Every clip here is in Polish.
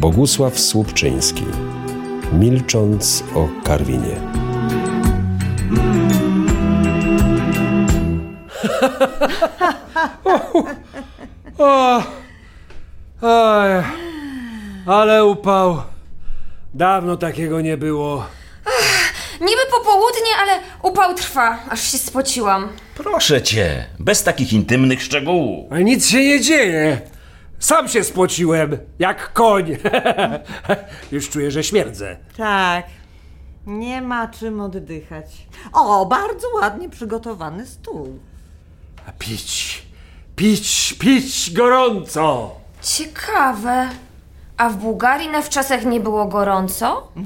Bogusław Słupczyński. Milcząc o Karwinie. O, oj, ale upał. Dawno takiego nie było. Niby popołudnie, ale upał trwa, aż się spociłam. Proszę cię, bez takich intymnych szczegółów. Ale nic się nie dzieje. Sam się spociłem, jak koń. Już czuję, że śmierdzę. Tak. Nie ma czym oddychać. O, bardzo ładnie przygotowany stół. A pić, pić, pić gorąco. Ciekawe. A w Bułgarii na wczasach nie było gorąco? No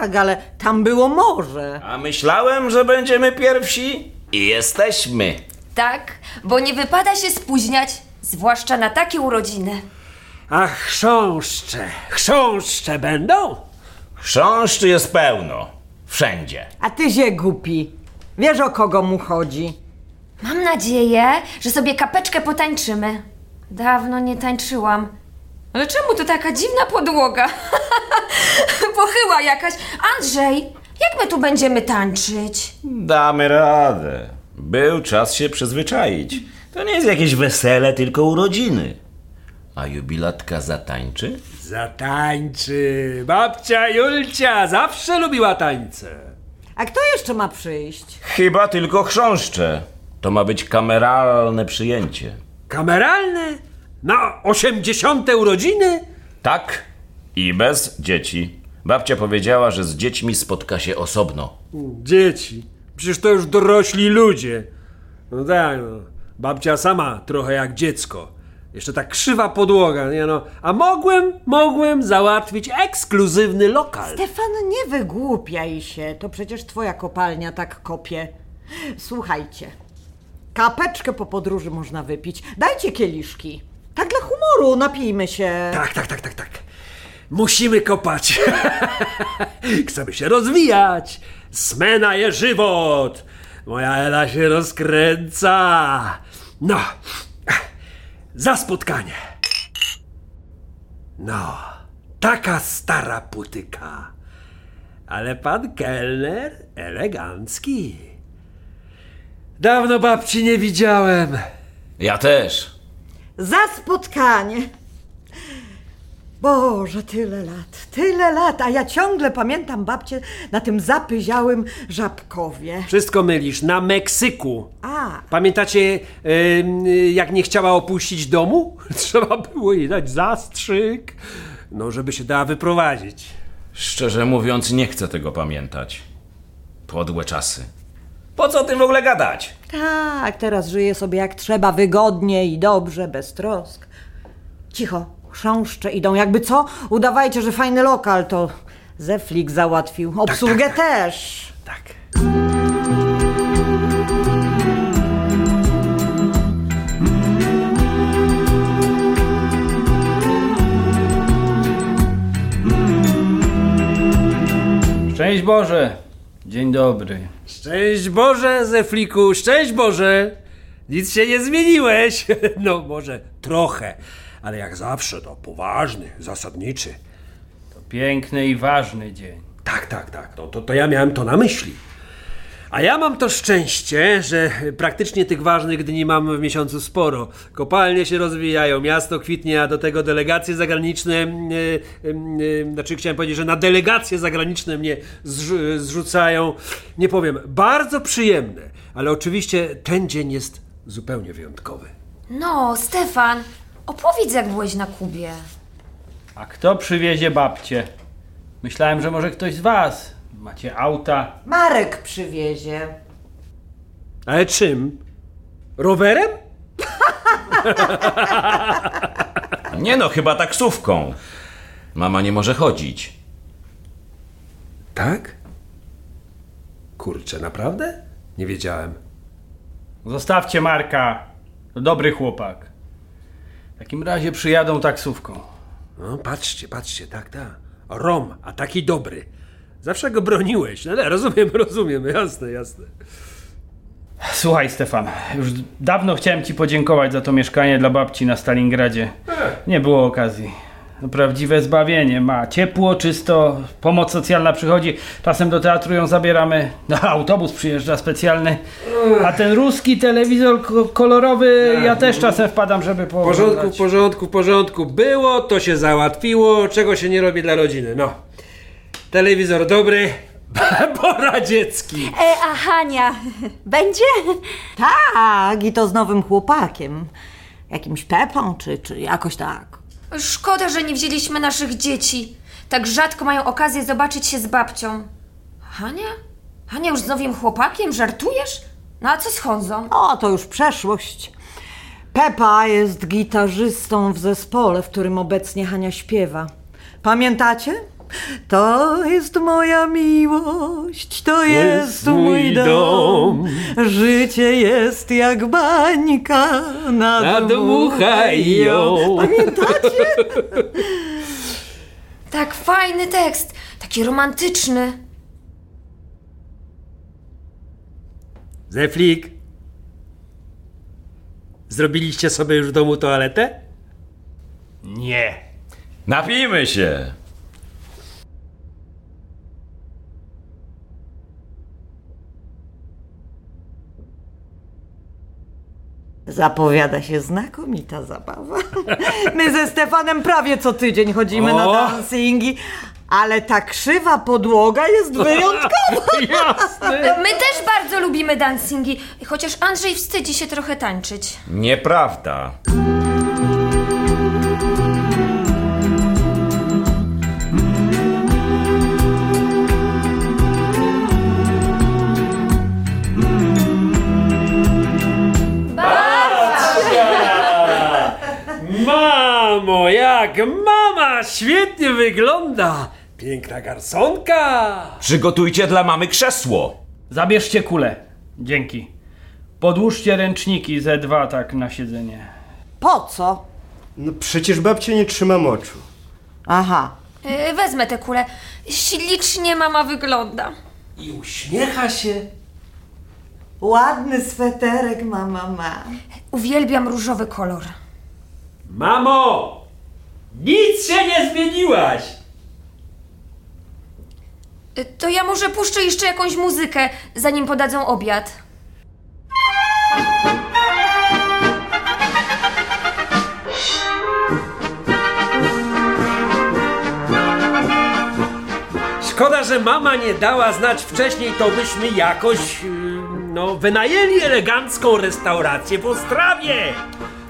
tak, ale tam było morze. A myślałem, że będziemy pierwsi i jesteśmy. Tak, bo nie wypada się spóźniać, zwłaszcza na takie urodziny. A chrząszcze, chrząszcze będą? Chrząszczy jest pełno. Wszędzie. A ty się głupi. Wiesz o kogo mu chodzi. Mam nadzieję, że sobie kapeczkę potańczymy. Dawno nie tańczyłam. Ale czemu to taka dziwna podłoga? Pochyła jakaś. Andrzej, jak my tu będziemy tańczyć? Damy radę. Był czas się przyzwyczaić. To nie jest jakieś wesele, tylko urodziny. A jubilatka zatańczy? Zatańczy. Babcia Julcia zawsze lubiła tańce. A kto jeszcze ma przyjść? Chyba tylko chrząszcze. To ma być kameralne przyjęcie. Kameralne? Na osiemdziesiąte urodziny? Tak i bez dzieci. Babcia powiedziała, że z dziećmi spotka się osobno. Dzieci. Przecież to już dorośli ludzie. No tak, no. Babcia sama trochę jak dziecko. Jeszcze tak krzywa podłoga, nie no. A mogłem, mogłem załatwić ekskluzywny lokal. Stefan, nie wygłupiaj się. To przecież twoja kopalnia tak kopie. Słuchajcie. Kapeczkę po podróży można wypić. Dajcie kieliszki. Tak dla humoru, napijmy się. Tak, tak, tak, tak, tak. Musimy kopać. Chcemy się rozwijać. Smena je żywot. Moja Ela się rozkręca. No. Za spotkanie. No. Taka stara putyka. Ale pan kelner elegancki. Dawno babci nie widziałem. Ja też. Za spotkanie. Boże, tyle lat, tyle lat, a ja ciągle pamiętam babcię na tym zapyziałym żabkowie. Wszystko mylisz. Na Meksyku. A, Pamiętacie, em, jak nie chciała opuścić domu? Trzeba było jej dać zastrzyk, no żeby się dała wyprowadzić. Szczerze mówiąc, nie chcę tego pamiętać. Podłe czasy. Po co o tym w ogóle gadać? tak, teraz żyję sobie jak trzeba, wygodnie i dobrze, bez trosk. Cicho, chrząszcze idą, jakby co? Udawajcie, że fajny lokal, to Zeflik załatwił. Obsługę tak. też. Tak. Szczęść Boże! Dzień dobry. Szczęść Boże, Zefliku, szczęść Boże! Nic się nie zmieniłeś. No może trochę, ale jak zawsze to poważny, zasadniczy. To piękny i ważny dzień. Tak, tak, tak. To, to, to ja miałem to na myśli. A ja mam to szczęście, że praktycznie tych ważnych dni mam w miesiącu sporo. Kopalnie się rozwijają, miasto kwitnie, a do tego delegacje zagraniczne. e, e, znaczy, chciałem powiedzieć, że na delegacje zagraniczne mnie zrzu- zrzucają. Nie powiem, bardzo przyjemne, ale oczywiście ten dzień jest zupełnie wyjątkowy. No, Stefan, opowiedz jak byłeś na Kubie. A kto przywiezie babcię? Myślałem, że może ktoś z was. Macie auta. Marek przywiezie. Ale czym? Rowerem? Nie no, chyba taksówką. Mama nie może chodzić. Tak? Kurczę, naprawdę? Nie wiedziałem. Zostawcie Marka. To dobry chłopak. W takim razie przyjadą taksówką. No, patrzcie, patrzcie, tak, tak. Rom, a taki dobry. Zawsze go broniłeś. No, ale rozumiem, rozumiem, jasne, jasne. Słuchaj, Stefan, już dawno chciałem ci podziękować za to mieszkanie dla babci na Stalingradzie. Nie było okazji. Prawdziwe zbawienie. Ma ciepło, czysto, pomoc socjalna przychodzi. Czasem do teatru ją zabieramy. No, autobus przyjeżdża specjalny. A ten ruski telewizor ko- kolorowy, ja też czasem wpadam, żeby W porządku, w porządku, w porządku. Było, to się załatwiło, czego się nie robi dla rodziny. No. Telewizor dobry, poradziecki. E, a Hania będzie? Tak, i to z nowym chłopakiem. Jakimś Pepą, czy, czy jakoś tak. Szkoda, że nie wzięliśmy naszych dzieci. Tak rzadko mają okazję zobaczyć się z babcią. Hania? Hania już z nowym chłopakiem? Żartujesz? No a co z Honzą? O, to już przeszłość. Pepa jest gitarzystą w zespole, w którym obecnie Hania śpiewa. Pamiętacie? To jest moja miłość, to jest, mój dom. Życie jest jak bańka, nadmuchaj ją. Pamiętacie? Tak fajny tekst, taki romantyczny. Zeflik. Zrobiliście sobie już w domu toaletę? Nie. Napijmy się! Zapowiada się znakomita zabawa. My ze Stefanem prawie co tydzień chodzimy na O! dancingi, ale ta krzywa podłoga jest wyjątkowa. Jasne. My też bardzo lubimy dancingi, chociaż Andrzej wstydzi się trochę tańczyć. Nieprawda. Jak mama świetnie wygląda. Piękna garsonka. Przygotujcie dla mamy krzesło. Zabierzcie kulę. Dzięki. Podłóżcie ręczniki ze dwa tak na siedzenie. Po co? No przecież babcia nie trzyma moczu. Aha. Yy, wezmę tę kulę. Ślicznie mama wygląda. I uśmiecha się. Ładny sweterek mama ma. Uwielbiam różowy kolor. Mamo! Nic się nie zmieniłaś! Yy, To ja może puszczę jeszcze jakąś muzykę, zanim podadzą obiad. Szkoda, że mama nie dała znać wcześniej, to byśmy jakoś, yy, no, wynajęli elegancką restaurację w Ostrawie!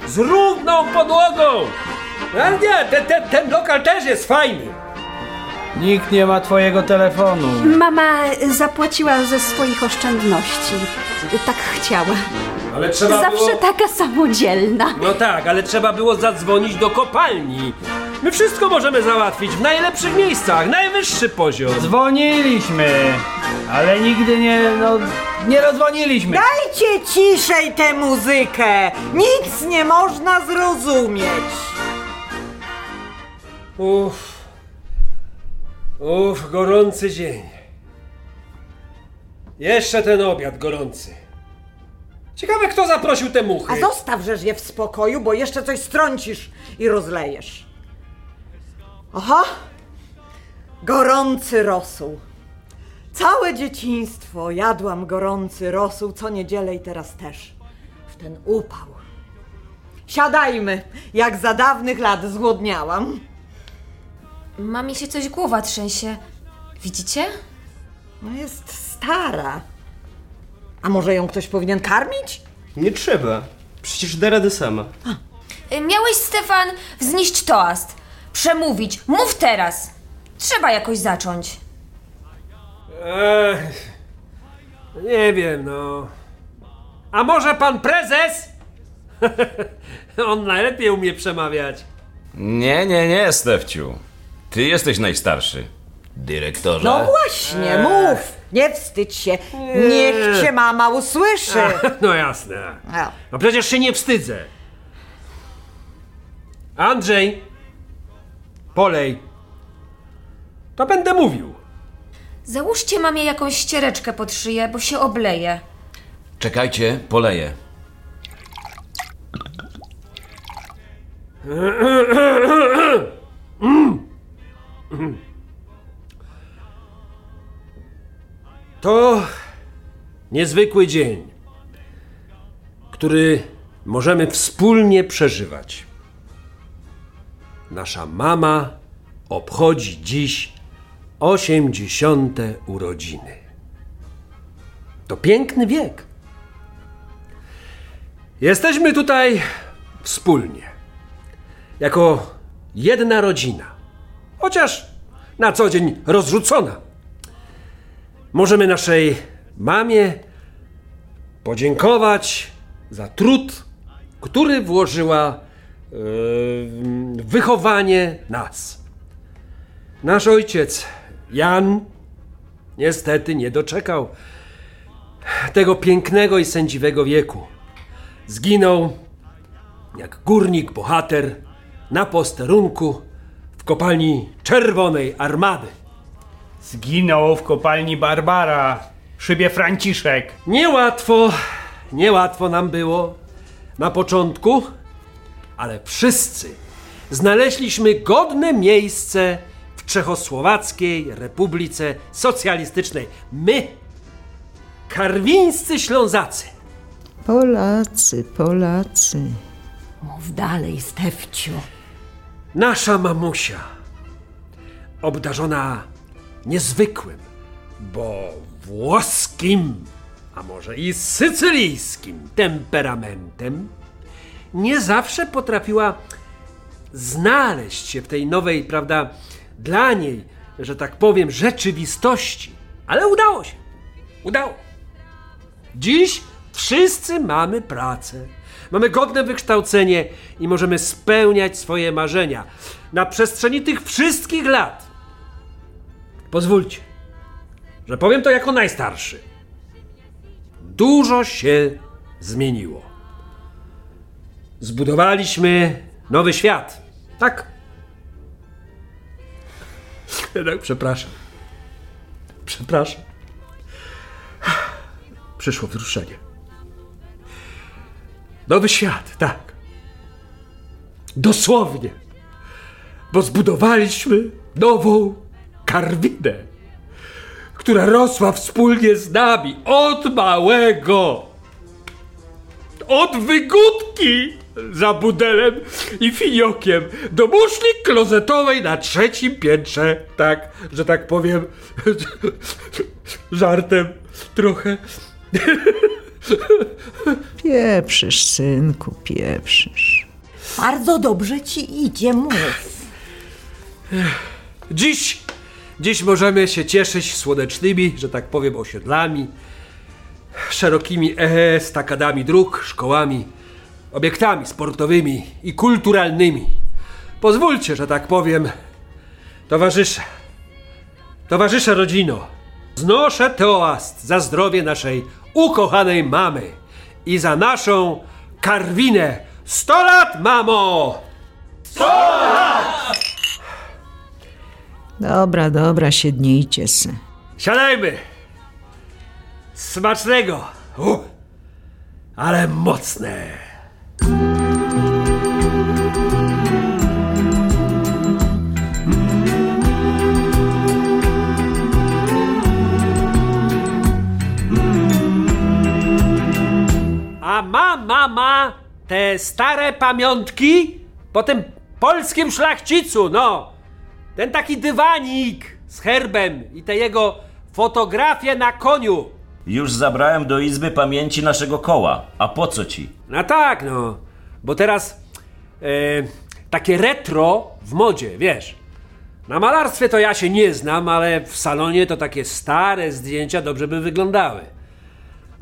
Z równą podłogą! Ale nie, te, te, ten lokal też jest fajny. Nikt nie ma twojego telefonu. Mama zapłaciła ze swoich oszczędności. Tak chciała. Ale trzeba Zawsze było... taka samodzielna. No tak, ale trzeba było zadzwonić do kopalni. My wszystko możemy załatwić w najlepszych miejscach, najwyższy poziom. Dzwoniliśmy, ale nigdy nie, no, nie rozdzwoniliśmy. Dajcie ciszej tę muzykę. Nic nie można zrozumieć. Uff. Uff, gorący dzień. Jeszcze ten obiad gorący. Ciekawe, kto zaprosił te muchy. A zostaw żeż je w spokoju, bo jeszcze coś strącisz i rozlejesz. Oho! Gorący rosół. Całe dzieciństwo jadłam gorący rosół, co niedzielę i teraz też. W ten upał. Siadajmy, jak za dawnych lat zgłodniałam. Mamie się coś głowa trzęsie. Widzicie? No jest stara. A może ją ktoś powinien karmić? Nie trzeba. Przecież da radę sama. Y, Miałeś, Stefan, wznieść toast. Przemówić. Mów teraz. Trzeba jakoś zacząć. Ech, nie wiem, no. A może pan prezes? On najlepiej umie przemawiać. Nie, nie, nie, Stefciu. Ty jesteś najstarszy. Dyrektorze. No właśnie, mów! Nie wstydź się. Niech cię mama usłyszy. No jasne. A. No przecież się nie wstydzę. Andrzej, polej. To będę mówił. Załóżcie mamie jakąś ściereczkę pod szyję, bo się obleje. Czekajcie, poleję. To niezwykły dzień, który możemy wspólnie przeżywać. Nasza mama obchodzi dziś 80. urodziny. To piękny wiek. Jesteśmy tutaj wspólnie, jako jedna rodzina, chociaż na co dzień rozrzucona. Możemy naszej mamie podziękować za trud, który włożyła e, w wychowanie nas. Nasz ojciec, Jan, niestety nie doczekał tego pięknego i sędziwego wieku. Zginął jak górnik bohater na posterunku w kopalni Czerwonej Armady. Zginął w kopalni Barbara, szybie Franciszek. Niełatwo, niełatwo nam było na początku, ale wszyscy znaleźliśmy godne miejsce w Czechosłowackiej Republice Socjalistycznej. My, karwińscy Ślązacy. Polacy, Polacy. Mów dalej, Stefciu. Nasza mamusia, obdarzona niezwykłym, bo włoskim, a może i sycylijskim temperamentem, nie zawsze potrafiła znaleźć się w tej nowej, prawda, dla niej, że tak powiem, rzeczywistości. Ale udało się. Udało. Dziś wszyscy mamy pracę. Mamy godne wykształcenie i możemy spełniać swoje marzenia. Na przestrzeni tych wszystkich lat. Pozwólcie, że powiem to jako najstarszy. Dużo się zmieniło. Zbudowaliśmy nowy świat. Tak. Jednak przepraszam. Przepraszam. Przyszło wzruszenie. Nowy świat, tak. Dosłownie. Bo zbudowaliśmy nową karwinę, która rosła wspólnie z nami od małego. Od wygódki za budelem i finiokiem do muszli klozetowej na trzecim piętrze. Tak, że tak powiem, żartem trochę. Pieprzysz, synku, pieprzysz. Bardzo dobrze ci idzie, mów. Dziś, dziś możemy się cieszyć słonecznymi, że tak powiem, osiedlami, szerokimi estakadami dróg, szkołami, obiektami sportowymi i kulturalnymi. Pozwólcie, że tak powiem, towarzysze, towarzysze rodzino, znoszę toast za zdrowie naszej ukochanej mamy i za naszą karwinę. 100 lat, mamo! Dobra, dobra, siednijcie se. Siadajmy! Smacznego! U, ale mocne! A ma mama te stare pamiątki po tym polskim szlachcicu, no! Ten taki dywanik z herbem i te jego fotografie na koniu. Już zabrałem do Izby Pamięci naszego koła. A po co ci? No tak, no. Bo teraz e, takie retro w modzie, wiesz. Na malarstwie to ja się nie znam, ale w salonie to takie stare zdjęcia dobrze by wyglądały.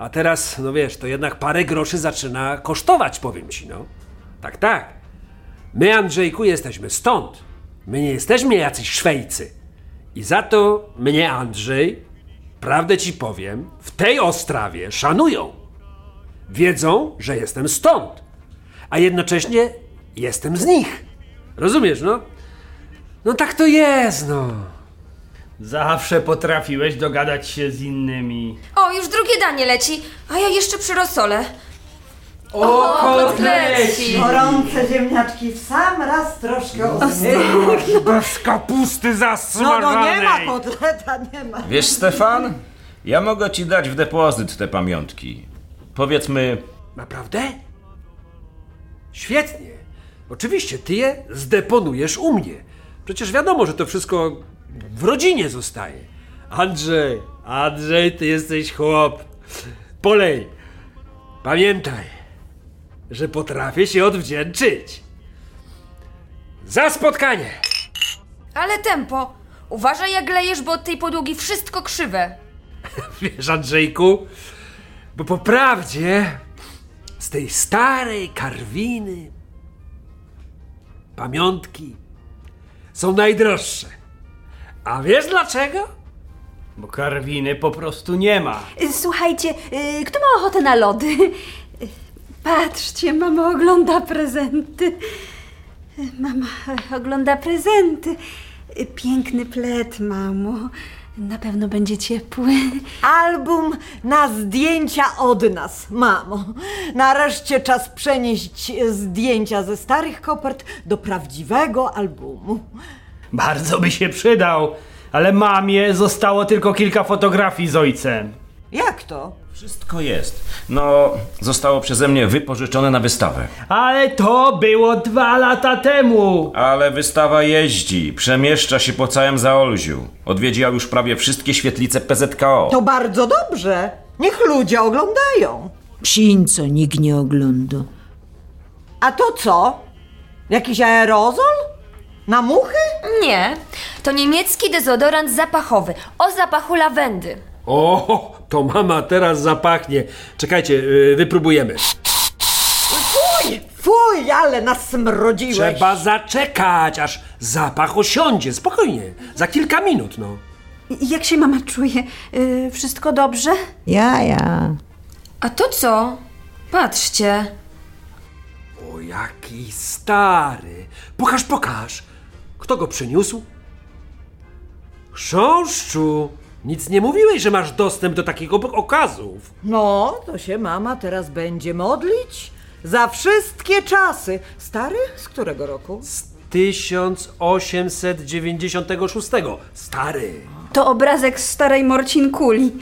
A teraz, no wiesz, to jednak parę groszy zaczyna kosztować, powiem ci, no. Tak, tak. My, Andrzejku, jesteśmy stąd. My nie jesteśmy jacyś Szwejcy. I za to mnie, Andrzej, prawdę ci powiem, w tej Ostrawie szanują. Wiedzą, że jestem stąd. A jednocześnie jestem z nich. Rozumiesz, no? No tak to jest, no. Zawsze potrafiłeś dogadać się z innymi. O, już drugie danie leci, a ja jeszcze przy rosole. O, kotleci! Gorące ziemniaczki w sam raz troszkę ostygły. Bez kapusty No, zasmażanej! no nie ma kotleta, nie ma. Wiesz, Stefan, ja mogę ci dać w depozyt te pamiątki. Powiedzmy, Naprawdę? Świetnie. Oczywiście, ty je zdeponujesz u mnie. Przecież wiadomo, że to wszystko w rodzinie zostaje. Andrzej, Andrzej, ty jesteś chłop. Polej, pamiętaj, że potrafię się odwdzięczyć. Za spotkanie! Ale tempo! Uważaj jak lejesz, bo od tej podłogi wszystko krzywe. Wiesz, Andrzejku, bo po prawdzie z tej starej karwiny pamiątki są najdroższe. A wiesz dlaczego? Bo karwiny po prostu nie ma. Słuchajcie, y, kto ma ochotę na lody? Y, Patrzcie, mama ogląda prezenty. Mama ogląda prezenty. Y, Piękny plet, mamo. Na pewno będzie ciepły. Album na zdjęcia od nas, mamo. Nareszcie czas przenieść zdjęcia ze starych kopert do prawdziwego albumu. Bardzo by się przydał, ale mamie zostało tylko kilka fotografii z ojcem. Jak to? wszystko jest. No, zostało przeze mnie wypożyczone na wystawę. Ale to było dwa lata temu. Ale wystawa jeździ, przemieszcza się po całym Zaolziu. Odwiedziła już prawie wszystkie świetlice PZKO. To bardzo dobrze. Niech ludzie oglądają. Psin, co nikt nie ogląda. A to co? Jakiś aerozol? Na muchy? Nie, to niemiecki dezodorant zapachowy o zapachu lawendy. O, to mama teraz zapachnie. Czekajcie, yy, wypróbujemy. Fuj, fuj, ale nas smrodziłeś. Trzeba zaczekać, aż zapach osiądzie. Spokojnie, za kilka minut, no. Jak się mama czuje? Y, Wszystko dobrze? Ja, ja. A to co? Patrzcie. O, jaki stary. Pokaż, pokaż. Kto go przyniósł? Chrząszczu, nic nie mówiłeś, że masz dostęp do takich ob- okazów. No, to się mama teraz będzie modlić za wszystkie czasy. Stary? Z którego roku? Z 1896. Stary. To obrazek z starej Morcin Kuli.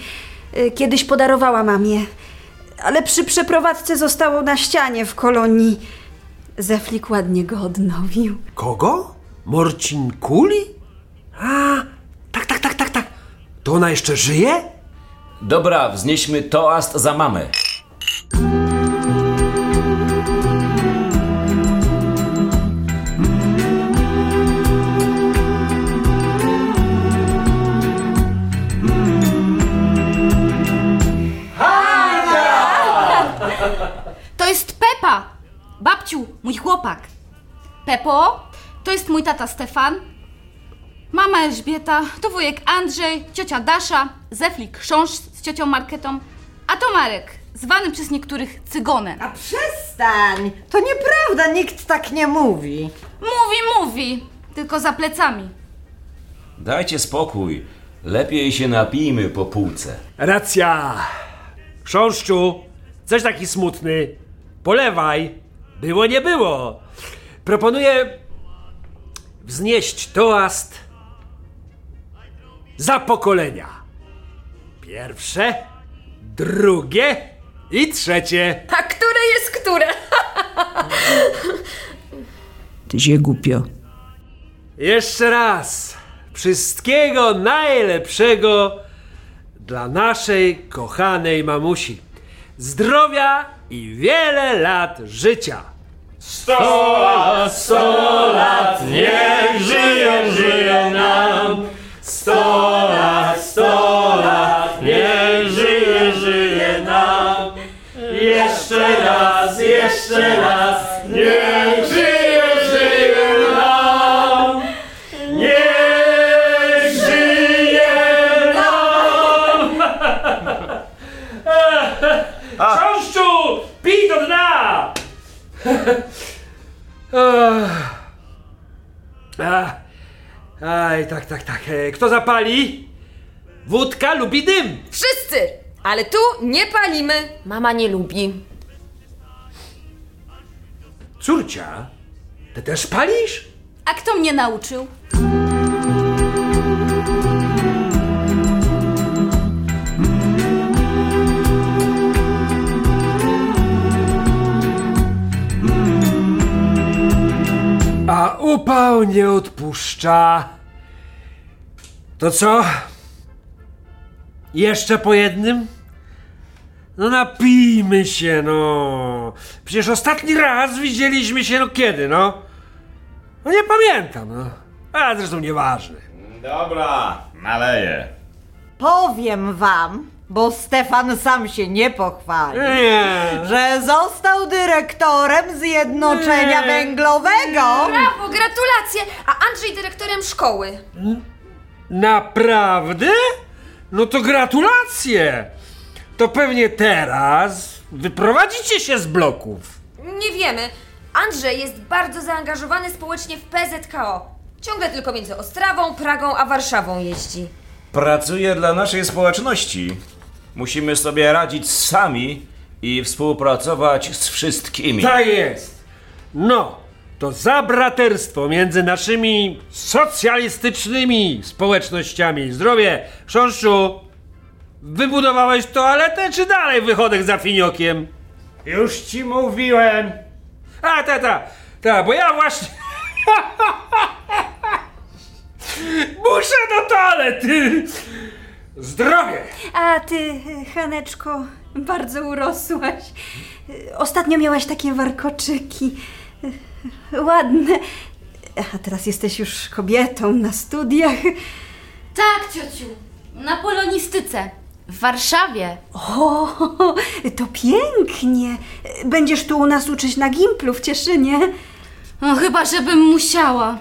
Y, Kiedyś podarowała mamie. Ale przy przeprowadzce zostało na ścianie w kolonii. Zeflik ładnie go odnowił. Kogo? Morcin Kuli? A, tak, tak, tak, tak, tak. To ona jeszcze żyje? Dobra, wznieśmy toast za mamę. To jest Pepa! Babciu, mój chłopak. Pepo, to jest mój tata Stefan. Mama Elżbieta, to wujek Andrzej, ciocia Dasza, Zeflik Chrząszcz z ciocią Marketą, a to Marek, zwany przez niektórych cygonem. A przestań! To nieprawda, nikt tak nie mówi. Mówi, mówi, tylko za plecami. Dajcie spokój. Lepiej się napijmy po półce. Racja. Chrząszczu, coś taki smutny. Polewaj. Było, nie było. Proponuję wznieść toast za pokolenia. Pierwsze, drugie i trzecie. A które jest które? Ty się głupio. Jeszcze raz. Wszystkiego najlepszego dla naszej kochanej mamusi. Zdrowia i wiele lat życia. Sto lat, sto lat, niech żyją, żyją nam. Sto lat, sto lat, niech żyje, żyje nam. Jeszcze raz, jeszcze raz, niech żyje, żyje nam. Niech żyje nam! Chrząszczu! Pij do dna! Ach. Aj, tak, tak, tak. E, Kto zapali? Wódka lubi dym. Wszyscy! Ale tu nie palimy. Mama nie lubi. Córcia, ty też palisz? A kto mnie nauczył? Upał nie odpuszcza. To co? Jeszcze po jednym? No napijmy się, no. Przecież ostatni raz widzieliśmy się, no kiedy, no? No nie pamiętam, no. A zresztą nieważne. Dobra, naleję. Powiem wam, bo Stefan sam się nie pochwali, Nie. że został dyrektorem Zjednoczenia Nie. Węglowego. Brawo, gratulacje! A Andrzej dyrektorem szkoły. Naprawdę? No to gratulacje! To pewnie teraz wyprowadzicie się z bloków. Nie wiemy. Andrzej jest bardzo zaangażowany społecznie w PZKO. Ciągle tylko między Ostrawą, Pragą a Warszawą jeździ. Pracuję dla naszej społeczności. Musimy sobie radzić sami i współpracować z wszystkimi. Tak jest. No, to za braterstwo między naszymi socjalistycznymi społecznościami. Zdrowie, chrząszczu, wybudowałeś toaletę, czy dalej wychodek za finiokiem? Już ci mówiłem. A, ta, ta, ta, bo ja właśnie... Muszę do toalety! Zdrowie! A ty, Haneczko, bardzo urosłaś. Ostatnio miałaś takie warkoczyki. Ładne. A teraz jesteś już kobietą na studiach. Tak, ciociu. Na polonistyce. W Warszawie. O, to pięknie. Będziesz tu u nas uczyć na gimplu w Cieszynie. No, chyba, żebym musiała.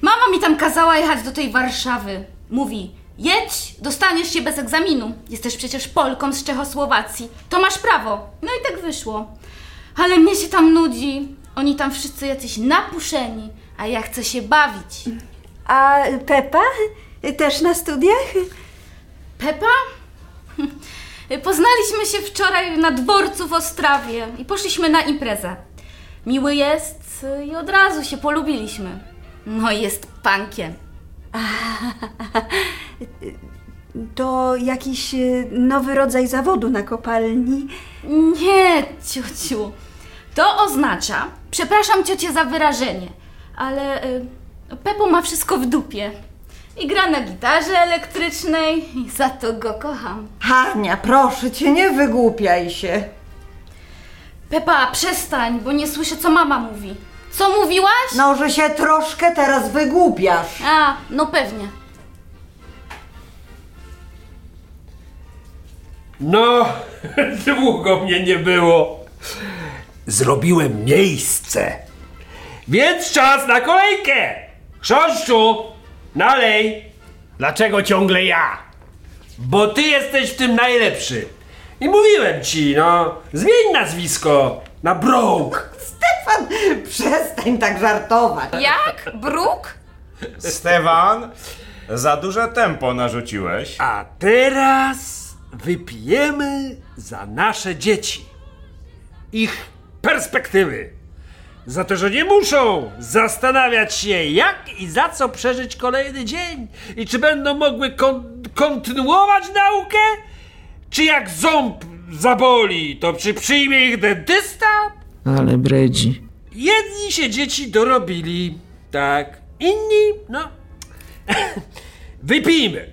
Mama mi tam kazała jechać do tej Warszawy. Mówi, jedź, dostaniesz się bez egzaminu. Jesteś przecież Polką z Czechosłowacji. To masz prawo. No i tak wyszło. Ale mnie się tam nudzi. Oni tam wszyscy jacyś napuszeni, a ja chcę się bawić. A Pepa? Też na studiach? Pepa? Poznaliśmy się wczoraj na dworcu w Ostrawie i poszliśmy na imprezę. Miły jest i od razu się polubiliśmy. No jest pankiem. To jakiś y, nowy rodzaj zawodu na kopalni. Nie, ciociu. To oznacza, przepraszam ciocię za wyrażenie, ale y, Pepo ma wszystko w dupie. I gra na gitarze elektrycznej i za to go kocham. Hania, proszę cię, nie wygłupiaj się. Pepa, przestań, bo nie słyszę, co mama mówi. Co mówiłaś? No, że się troszkę teraz wygłupiasz. A, no pewnie. No, długo mnie nie było. Zrobiłem miejsce. Więc czas na kolejkę. Chrząszczu, nalej, Dlaczego ciągle ja? bo ty jesteś w tym najlepszy. I mówiłem ci, no, zmień nazwisko na Broke. Stefan, przestań tak żartować. Jak? Bruk? Stefan, za duże tempo narzuciłeś. A teraz wypijemy za nasze dzieci. Ich perspektywy. Za to, że nie muszą zastanawiać się, jak i za co przeżyć kolejny dzień. I czy będą mogły kon- kontynuować naukę? Czy jak ząb zaboli, to czy przyjmie ich dentysta? Ale bredzi. Jedni się dzieci dorobili, tak. Inni, no. Wypijmy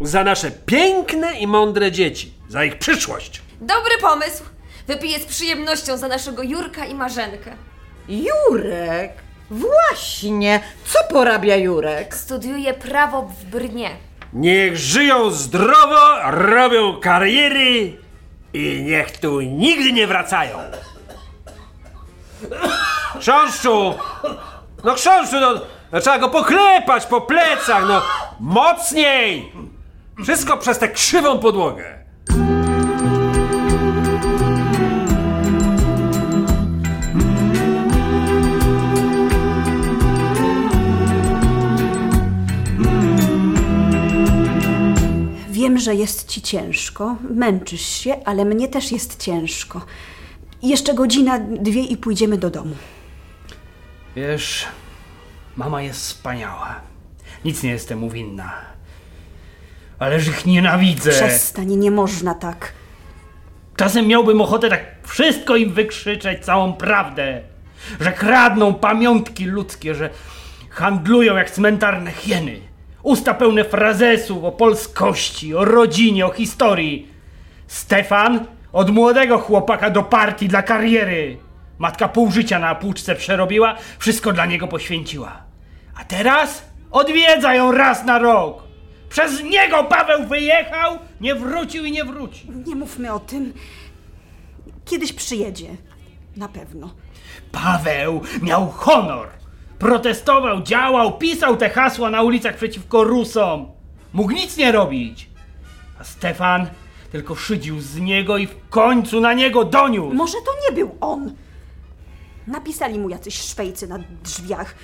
za nasze piękne i mądre dzieci, za ich przyszłość. Dobry pomysł. Wypiję z przyjemnością za naszego Jurka i Marzenkę. Jurek? Właśnie. Co porabia Jurek? Studiuje prawo w Brnie. Niech żyją zdrowo, robią kariery i niech tu nigdy nie wracają. Chrząszczu! No chrząszczu, no, no trzeba go poklepać po plecach, no mocniej! Wszystko przez tę krzywą podłogę. Wiem, że jest ci ciężko, męczysz się, ale mnie też jest ciężko. Jeszcze godzina, dwie i pójdziemy do domu. Wiesz, mama jest wspaniała. Nic nie jestem mu winna. Ależ ich nienawidzę. Przestań, nie można tak. Czasem miałbym ochotę tak wszystko im wykrzyczeć, całą prawdę. Że kradną pamiątki ludzkie, że handlują jak cmentarne hieny. Usta pełne frazesów o polskości, o rodzinie, o historii. Stefan od młodego chłopaka do partii dla kariery. Matka pół życia na płuczce przerobiła, wszystko dla niego poświęciła. A teraz odwiedza ją raz na rok. Przez niego Paweł wyjechał, nie wrócił i nie wróci. Nie mówmy o tym. Kiedyś przyjedzie. Na pewno. Paweł miał honor. Protestował, działał, pisał te hasła na ulicach przeciwko Rusom. Mógł nic nie robić. A Stefan tylko szydził z niego i w końcu na niego doniósł. Może to nie był on. Napisali mu jacyś szwejcy na drzwiach.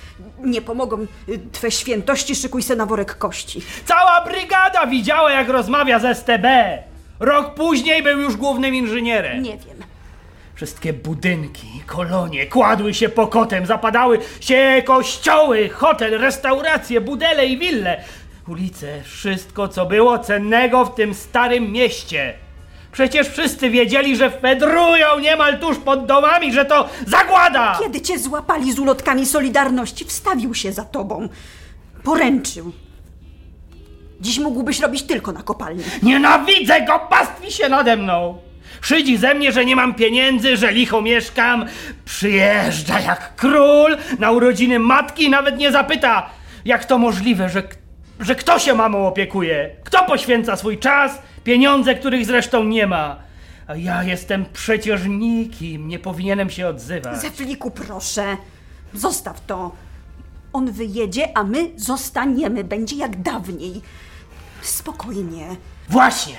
Nie pomogą y, twe świętości, szykuj se na worek kości. Cała brygada widziała, jak rozmawia z STB. Rok później był już głównym inżynierem. Nie wiem. Wszystkie budynki, kolonie kładły się pokotem, zapadały się kościoły, hotel, restauracje, budele i wille. Ulice, wszystko co było cennego w tym starym mieście. Przecież wszyscy wiedzieli, że fedrują niemal tuż pod domami, że to zagłada! Kiedy cię złapali z ulotkami Solidarności, wstawił się za tobą. Poręczył. Dziś mógłbyś robić tylko na kopalni. Nienawidzę go, pastwi się nade mną! Szydzi ze mnie, że nie mam pieniędzy, że licho mieszkam. Przyjeżdża jak król na urodziny matki i nawet nie zapyta, jak to możliwe, że, że kto się mamą opiekuje? Kto poświęca swój czas, pieniądze, których zresztą nie ma? A ja jestem przecież nikim, nie powinienem się odzywać. Zefliku, proszę. Zostaw to. On wyjedzie, a my zostaniemy. Będzie jak dawniej. Spokojnie. Właśnie!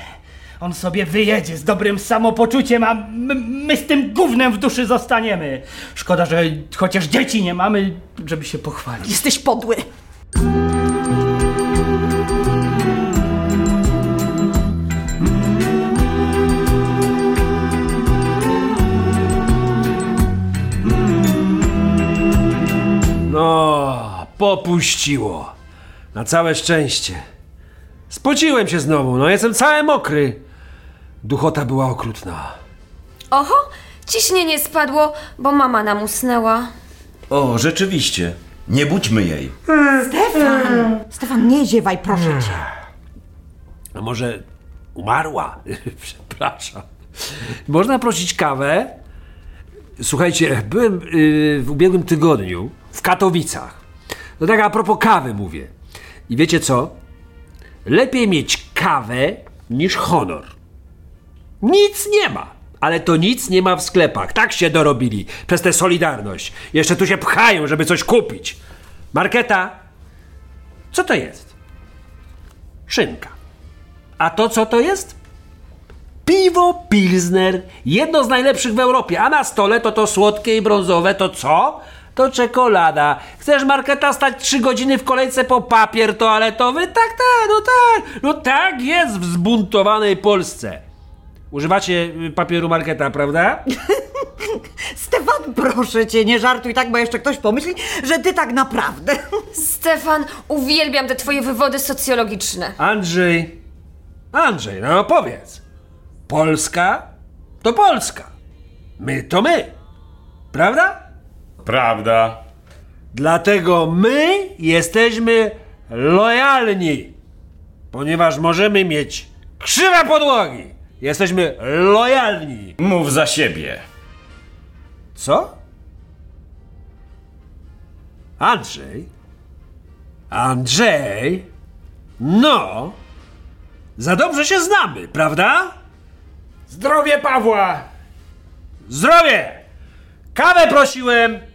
On sobie wyjedzie z dobrym samopoczuciem, a my, my z tym gównem w duszy zostaniemy. Szkoda, że chociaż dzieci nie mamy, żeby się pochwalić. Jesteś podły. Popuściło. Na całe szczęście. Spociłem się znowu, no jestem cały mokry. Duchota była okrutna. Oho, ciśnienie spadło, bo mama nam usnęła. O, rzeczywiście. Nie budźmy jej. Stefan! Stefan, nie ziewaj, proszę cię. A może umarła? Przepraszam. Można prosić kawę? Słuchajcie, byłem yy, w ubiegłym tygodniu w Katowicach. No tak a propos kawy mówię. I wiecie co? Lepiej mieć kawę niż honor. Nic nie ma. Ale to nic nie ma w sklepach. Tak się dorobili przez tę solidarność. Jeszcze tu się pchają, żeby coś kupić. Marketa, co to jest? Szynka. A to co to jest? Piwo Pilsner, jedno z najlepszych w Europie, a na stole to to słodkie i brązowe, to co? To czekolada. Chcesz marketa stać trzy godziny w kolejce po papier toaletowy? Tak, tak, no tak. No tak jest w zbuntowanej Polsce. Używacie y, papieru marketa, prawda? Stefan, proszę cię, nie żartuj tak, bo jeszcze ktoś pomyśli, że ty tak naprawdę. Stefan, uwielbiam te twoje wywody socjologiczne. Andrzej, Andrzej, no powiedz. Polska to Polska. My to my. Prawda? Prawda. Dlatego my jesteśmy lojalni. Ponieważ możemy mieć krzywe podłogi. Jesteśmy lojalni. Mów za siebie. Co? Andrzej? Andrzej? No. Za dobrze się znamy, prawda? Zdrowie Pawła! Zdrowie! Kawę prosiłem!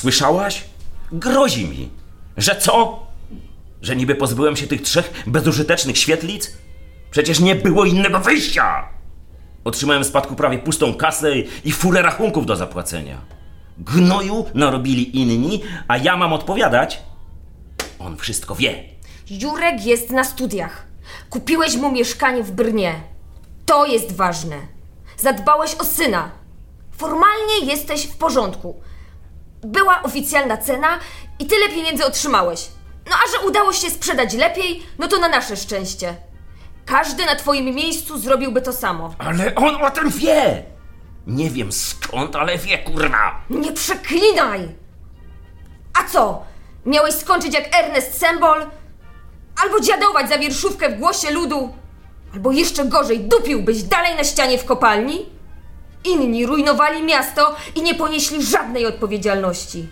Słyszałaś? Grozi mi. Że co? Że niby pozbyłem się tych trzech bezużytecznych świetlic? Przecież nie było innego wyjścia! Otrzymałem w spadku prawie pustą kasę i furę rachunków do zapłacenia. gnoju narobili inni, a ja mam odpowiadać? On wszystko wie. Jurek jest na studiach. Kupiłeś mu mieszkanie w Brnie. To jest ważne. Zadbałeś o syna. Formalnie jesteś w porządku. Była oficjalna cena i tyle pieniędzy otrzymałeś. No a że udało się sprzedać lepiej, no to na nasze szczęście. Każdy na twoim miejscu zrobiłby to samo. Ale on o tym wie! Nie wiem skąd, ale wie, kurwa! Nie przeklinaj! A co? Miałeś skończyć jak Ernest Sembol? Albo dziadować za wierszówkę w głosie ludu? Albo jeszcze gorzej, dupiłbyś dalej na ścianie w kopalni? Inni rujnowali miasto i nie ponieśli żadnej odpowiedzialności.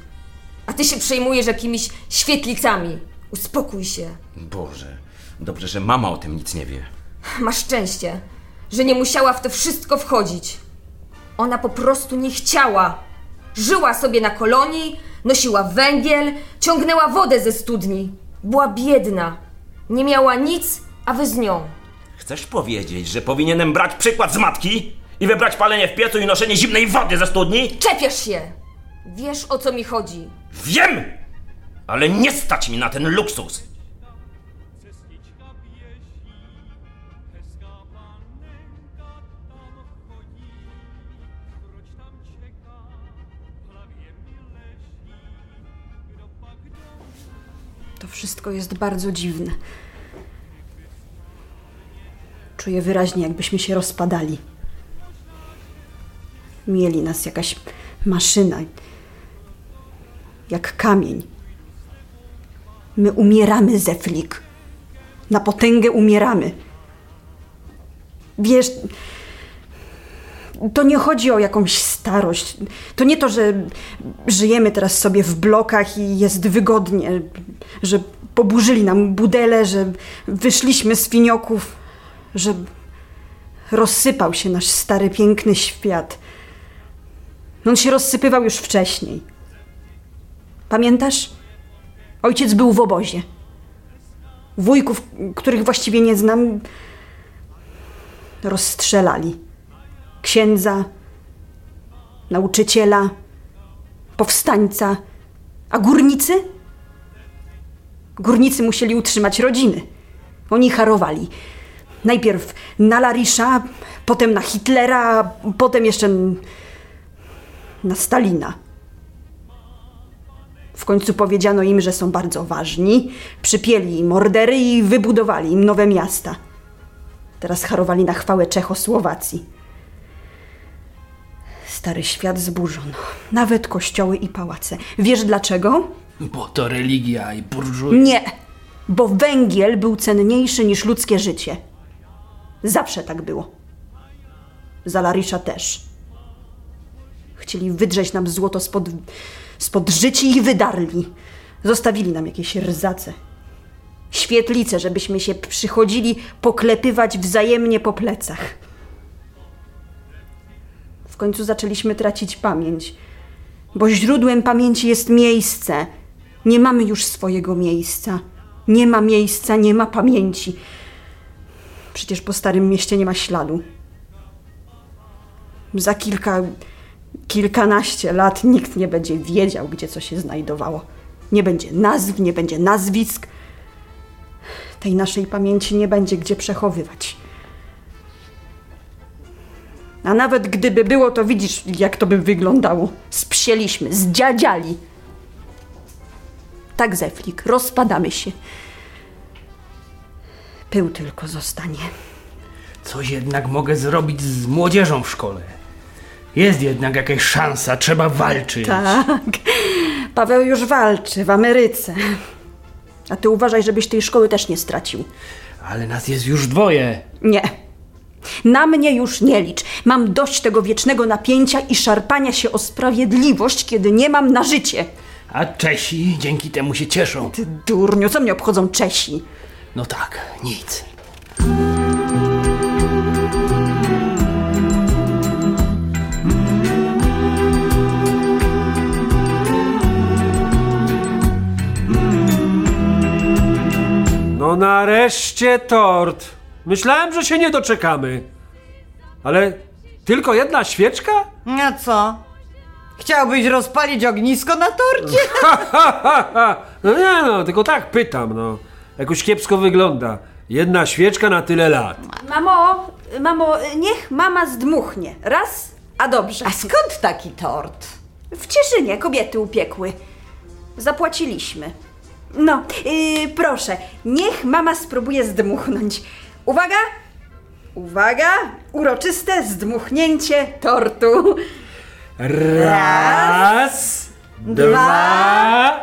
A ty się przejmujesz jakimiś świetlicami. Uspokój się. Boże, dobrze, że mama o tym nic nie wie. Masz szczęście, że nie musiała w to wszystko wchodzić. Ona po prostu nie chciała. Żyła sobie na kolonii, nosiła węgiel, ciągnęła wodę ze studni. Była biedna. Nie miała nic, a wy z nią. Chcesz powiedzieć, że powinienem brać przykład z matki i wybrać palenie w piecu i noszenie zimnej wody ze studni? Czepiasz się! Wiesz o co mi chodzi. Wiem! Ale nie stać mi na ten luksus! To wszystko jest bardzo dziwne. Czuję wyraźnie, jakbyśmy się rozpadali. Mieli nas jakaś maszyna, jak kamień. My umieramy, Zeflik. Na potęgę umieramy. Wiesz, to nie chodzi o jakąś starość. To nie to, że żyjemy teraz sobie w blokach i jest wygodnie, że poburzyli nam budele, że wyszliśmy z finioków, że rozsypał się nasz stary, piękny świat. On się rozsypywał już wcześniej. Pamiętasz? Ojciec był w obozie. Wujków, których właściwie nie znam, rozstrzelali księdza, nauczyciela, powstańca, a górnicy? Górnicy musieli utrzymać rodziny. Oni harowali. Najpierw na Larisza, potem na Hitlera, potem jeszcze na Stalina. W końcu powiedziano im, że są bardzo ważni, przypieli im ordery i wybudowali im nowe miasta. Teraz harowali na chwałę Czechosłowacji. Stary świat zburzono. Nawet kościoły i pałace. Wiesz dlaczego? Bo to religia i burżuj. Nie, bo węgiel był cenniejszy niż ludzkie życie. Zawsze tak było. Za Larisza też. Chcieli wydrzeć nam złoto spod, spod życi i wydarli. Zostawili nam jakieś rzace. Świetlice, żebyśmy się przychodzili poklepywać wzajemnie po plecach. W końcu zaczęliśmy tracić pamięć, bo źródłem pamięci jest miejsce. Nie mamy już swojego miejsca. Nie ma miejsca, nie ma pamięci. Przecież po starym mieście nie ma śladu. Za kilka, kilkanaście lat nikt nie będzie wiedział, gdzie co się znajdowało. Nie będzie nazw, nie będzie nazwisk. Tej naszej pamięci nie będzie gdzie przechowywać. A nawet gdyby było, to widzisz, jak to by wyglądało. Spsieliśmy, zdziadziali. Tak, Zeflik, rozpadamy się. Pył tylko zostanie. Coś jednak mogę zrobić z młodzieżą w szkole. Jest jednak jakaś szansa, trzeba walczyć. Tak. Paweł już walczy w Ameryce. A ty uważaj, żebyś tej szkoły też nie stracił. Ale nas jest już dwoje. Nie. Na mnie już nie licz. Mam dość tego wiecznego napięcia i szarpania się o sprawiedliwość, kiedy nie mam na życie. A Czesi dzięki temu się cieszą. Ty durniu, co mnie obchodzą Czesi? No tak, nic. No nareszcie tort. Myślałem, że się nie doczekamy. Ale tylko jedna świeczka? A co? Chciałbyś rozpalić ognisko na torcie? No nie no, tylko tak pytam, no. Jakoś kiepsko wygląda. Jedna świeczka na tyle lat. Mamo, mamo, niech mama zdmuchnie. Raz, a dobrze. A skąd taki tort? W Cieszynie kobiety upiekły. Zapłaciliśmy. No, yy, proszę, niech mama spróbuje zdmuchnąć. Uwaga! Uwaga! Uroczyste zdmuchnięcie tortu. Raz, dwa,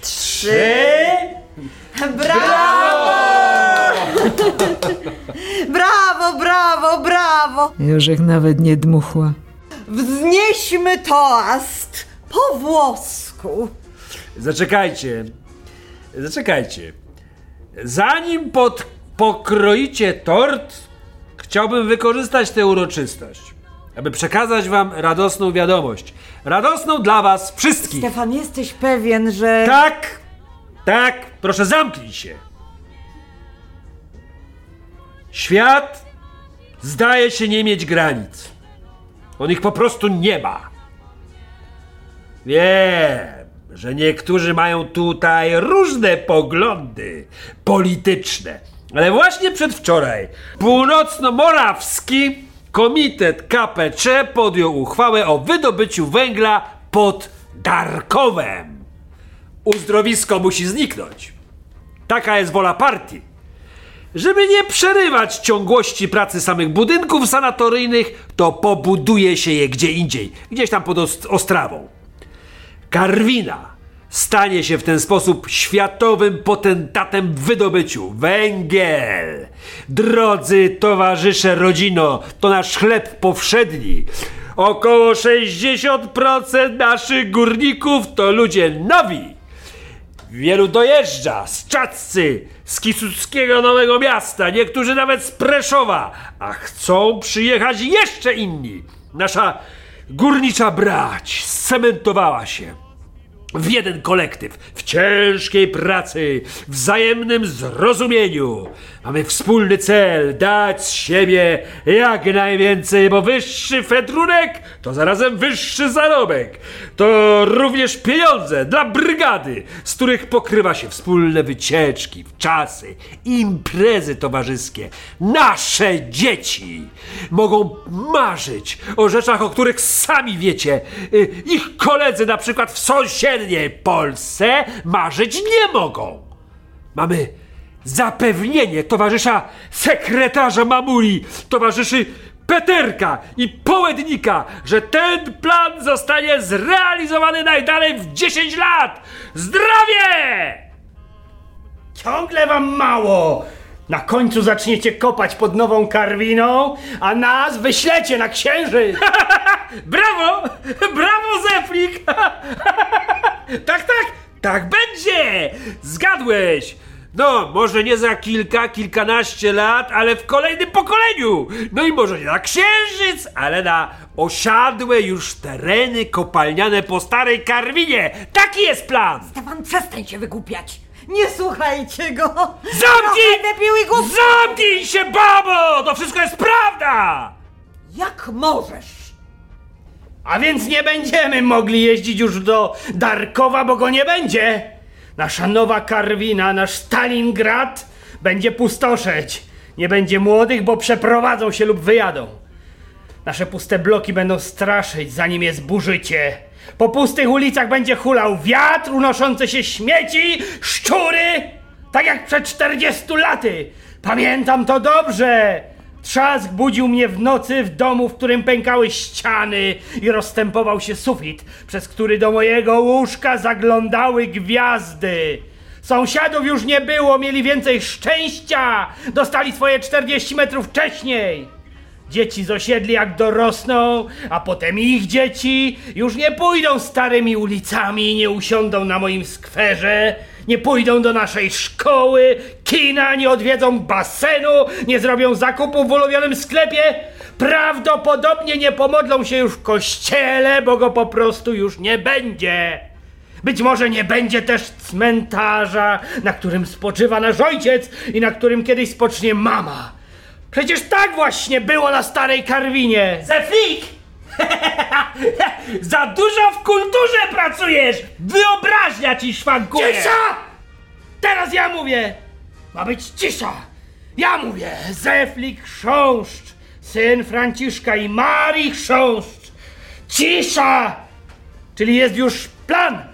trzy. Brawo! brawo, brawo, brawo! Jorzek nawet nie dmuchła. Wznieśmy toast po włosku. Zaczekajcie. Zaczekajcie. Zanim pod, pokroicie tort, chciałbym wykorzystać tę uroczystość, aby przekazać wam radosną wiadomość. Radosną dla was wszystkich. Stefan, jesteś pewien, że... Tak, tak, proszę zamknij się. Świat zdaje się nie mieć granic. On ich po prostu nie ma. Wiem, że niektórzy mają tutaj różne poglądy polityczne, ale właśnie przedwczoraj północno-morawski komitet KPC podjął uchwałę o wydobyciu węgla pod Darkowem. Uzdrowisko musi zniknąć. Taka jest wola partii. Żeby nie przerywać ciągłości pracy samych budynków sanatoryjnych, to pobuduje się je gdzie indziej, gdzieś tam pod Ost- Ostrawą. Karwina stanie się w ten sposób światowym potentatem w wydobyciu. Węgiel! Drodzy towarzysze rodzino, to nasz chleb powszedni. Około 60% naszych górników to ludzie nowi. Wielu dojeżdża z Czadcy, z Kisuckiego Nowego Miasta, niektórzy nawet z Preszowa, a chcą przyjechać jeszcze inni. Nasza górnicza brać scementowała się w jeden kolektyw, w ciężkiej pracy, wzajemnym zrozumieniu. Mamy wspólny cel dać z siebie jak najwięcej, bo wyższy fedrunek to zarazem wyższy zarobek. To również pieniądze dla brygady, z których pokrywa się wspólne wycieczki, czasy, imprezy towarzyskie. Nasze dzieci mogą marzyć o rzeczach, o których sami wiecie. Y, Ich koledzy na przykład w sąsiedniej Polsce marzyć nie mogą. Mamy zapewnienie towarzysza sekretarza Mamuli, towarzyszy Peterka i Połednika, że ten plan zostanie zrealizowany najdalej w 10 lat. Zdrowie! Ciągle wam mało! Na końcu zaczniecie kopać pod nową karwiną, a nas wyślecie na księżyc! Brawo! Brawo, Zeflik! tak, tak, tak będzie! Zgadłeś! No, może nie za kilka, kilkanaście lat, ale w kolejnym pokoleniu! No i może nie na księżyc, ale na osiadłe już tereny kopalniane po starej Karwinie! Taki jest plan! Stefan, przestań się wygłupiać. Nie słuchajcie go. Zamknij! I. Zamknij się, babo! To wszystko jest prawda! Jak możesz? A więc nie będziemy mogli jeździć już do Darkowa, bo go nie będzie! Nasza nowa Karwina, nasz Stalingrad będzie pustoszeć. Nie będzie młodych, bo przeprowadzą się lub wyjadą. Nasze puste bloki będą straszyć, zanim je zburzycie. Po pustych ulicach będzie hulał wiatr, unoszące się śmieci, szczury, tak jak przed 40 laty. Pamiętam to dobrze. Trzask budził mnie w nocy w domu, w którym pękały ściany i rozstępował się sufit, przez który do mojego łóżka zaglądały gwiazdy. Sąsiadów już nie było, mieli więcej szczęścia, dostali swoje 40 metrów wcześniej. Dzieci z osiedli jak dorosną, a potem ich dzieci już nie pójdą starymi ulicami, nie usiądą na moim skwerze, nie pójdą do naszej szkoły, kina, nie odwiedzą basenu, nie zrobią zakupów w ulubionym sklepie. Prawdopodobnie nie pomodlą się już w kościele, bo go po prostu już nie będzie. Być może nie będzie też cmentarza, na którym spoczywa nasz ojciec i na którym kiedyś spocznie mama. Przecież tak właśnie było na starej Karwinie. Zeflik! Za dużo w kulturze pracujesz! Wyobraźnia ci szwankuje! Cisza! Teraz ja mówię! Ma być cisza! Ja mówię! Zeflik Chrząszcz, syn Franciszka i Marii Chrząszcz! Cisza! Czyli jest już plan!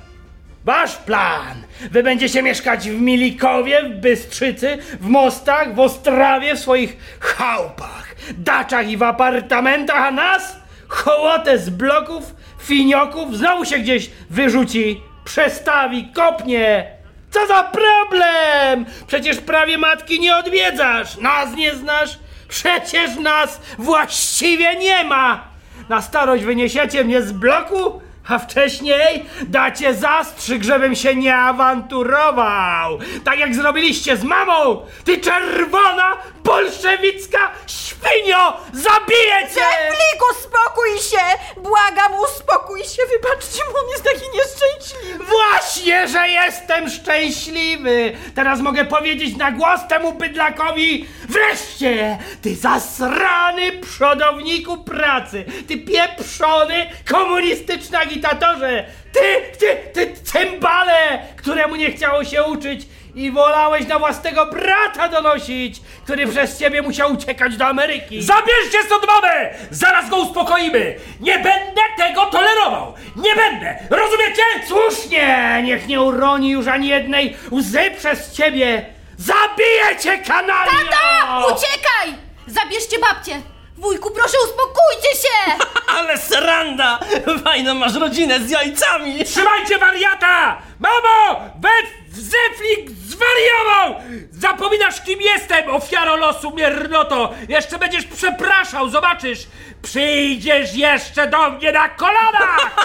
Wasz plan! Wy będziecie mieszkać w Milikowie, w Bystrzycy, w Mostach, w Ostrawie, w swoich chałupach, daczach i w apartamentach, a nas? Hołotę z bloków, finioków, znowu się gdzieś wyrzuci, przestawi, kopnie! Co za problem! Przecież prawie matki nie odwiedzasz, nas nie znasz, przecież nas właściwie nie ma! Na starość wyniesiecie mnie z bloku, a wcześniej dacie zastrzyk, żebym się nie awanturował. Tak jak zrobiliście z mamą. Ty czerwona, bolszewicka świnio! Zabiję cię! Zeflik, uspokój się! Błagam, uspokój się! Wybaczcie mu, on jest taki nieszczęśliwy. Właśnie, że jestem szczęśliwy! Teraz mogę powiedzieć na głos temu bydlakowi Wreszcie! Ty zasrany przodowniku pracy! Ty pieprzony komunistyczny agitatorze! Ty, ty, ty cymbale, któremu nie chciało się uczyć i wolałeś na własnego brata donosić, który przez ciebie musiał uciekać do Ameryki! Zabierzcie stąd mamę! Zaraz go uspokoimy! Nie będę tego tolerował! Nie będę! Rozumiecie? Słusznie! Niech nie uroni już ani jednej łzy przez ciebie! Zabiję cię, kanalio! Tata! Uciekaj! Zabierzcie babcię! Wujku, proszę uspokójcie się! Ale seranda! Fajną masz rodzinę z jajcami! Trzymajcie wariata! Mamo! We Zeflik zwariował! Zapominasz kim jestem, ofiaro losu miernoto! Jeszcze będziesz przepraszał, zobaczysz! Przyjdziesz jeszcze do mnie na kolanach!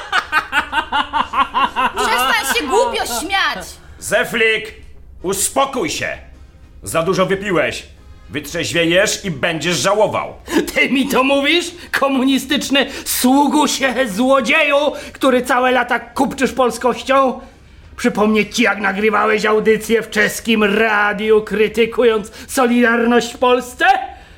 Przestań się głupio śmiać! Zeflik, uspokój się! Za dużo wypiłeś. Wytrzeźwiejesz i będziesz żałował. Ty mi to mówisz? Komunistyczny sługusie złodzieju, który całe lata kupczysz polskością? Przypomnieć ci, jak nagrywałeś audycję w czeskim radiu, krytykując Solidarność w Polsce?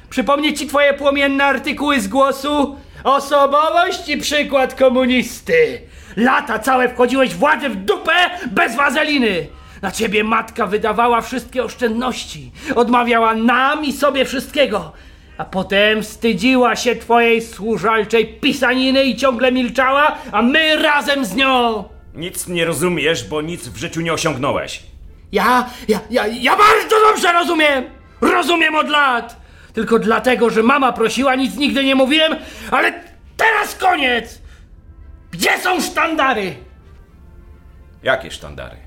Przypomnieć ci twoje płomienne artykuły z głosu? Osobowość i przykład komunisty. Lata całe wchodziłeś w władzę w dupę bez wazeliny. Na ciebie matka wydawała wszystkie oszczędności. Odmawiała nam i sobie wszystkiego. A potem wstydziła się twojej służalczej pisaniny i ciągle milczała, a my razem z nią. Nic nie rozumiesz, bo nic w życiu nie osiągnąłeś. Ja, ja, ja, ja bardzo dobrze rozumiem! Rozumiem od lat! Tylko dlatego, że mama prosiła, nic nigdy nie mówiłem, ale teraz koniec! Gdzie są sztandary? Jakie sztandary?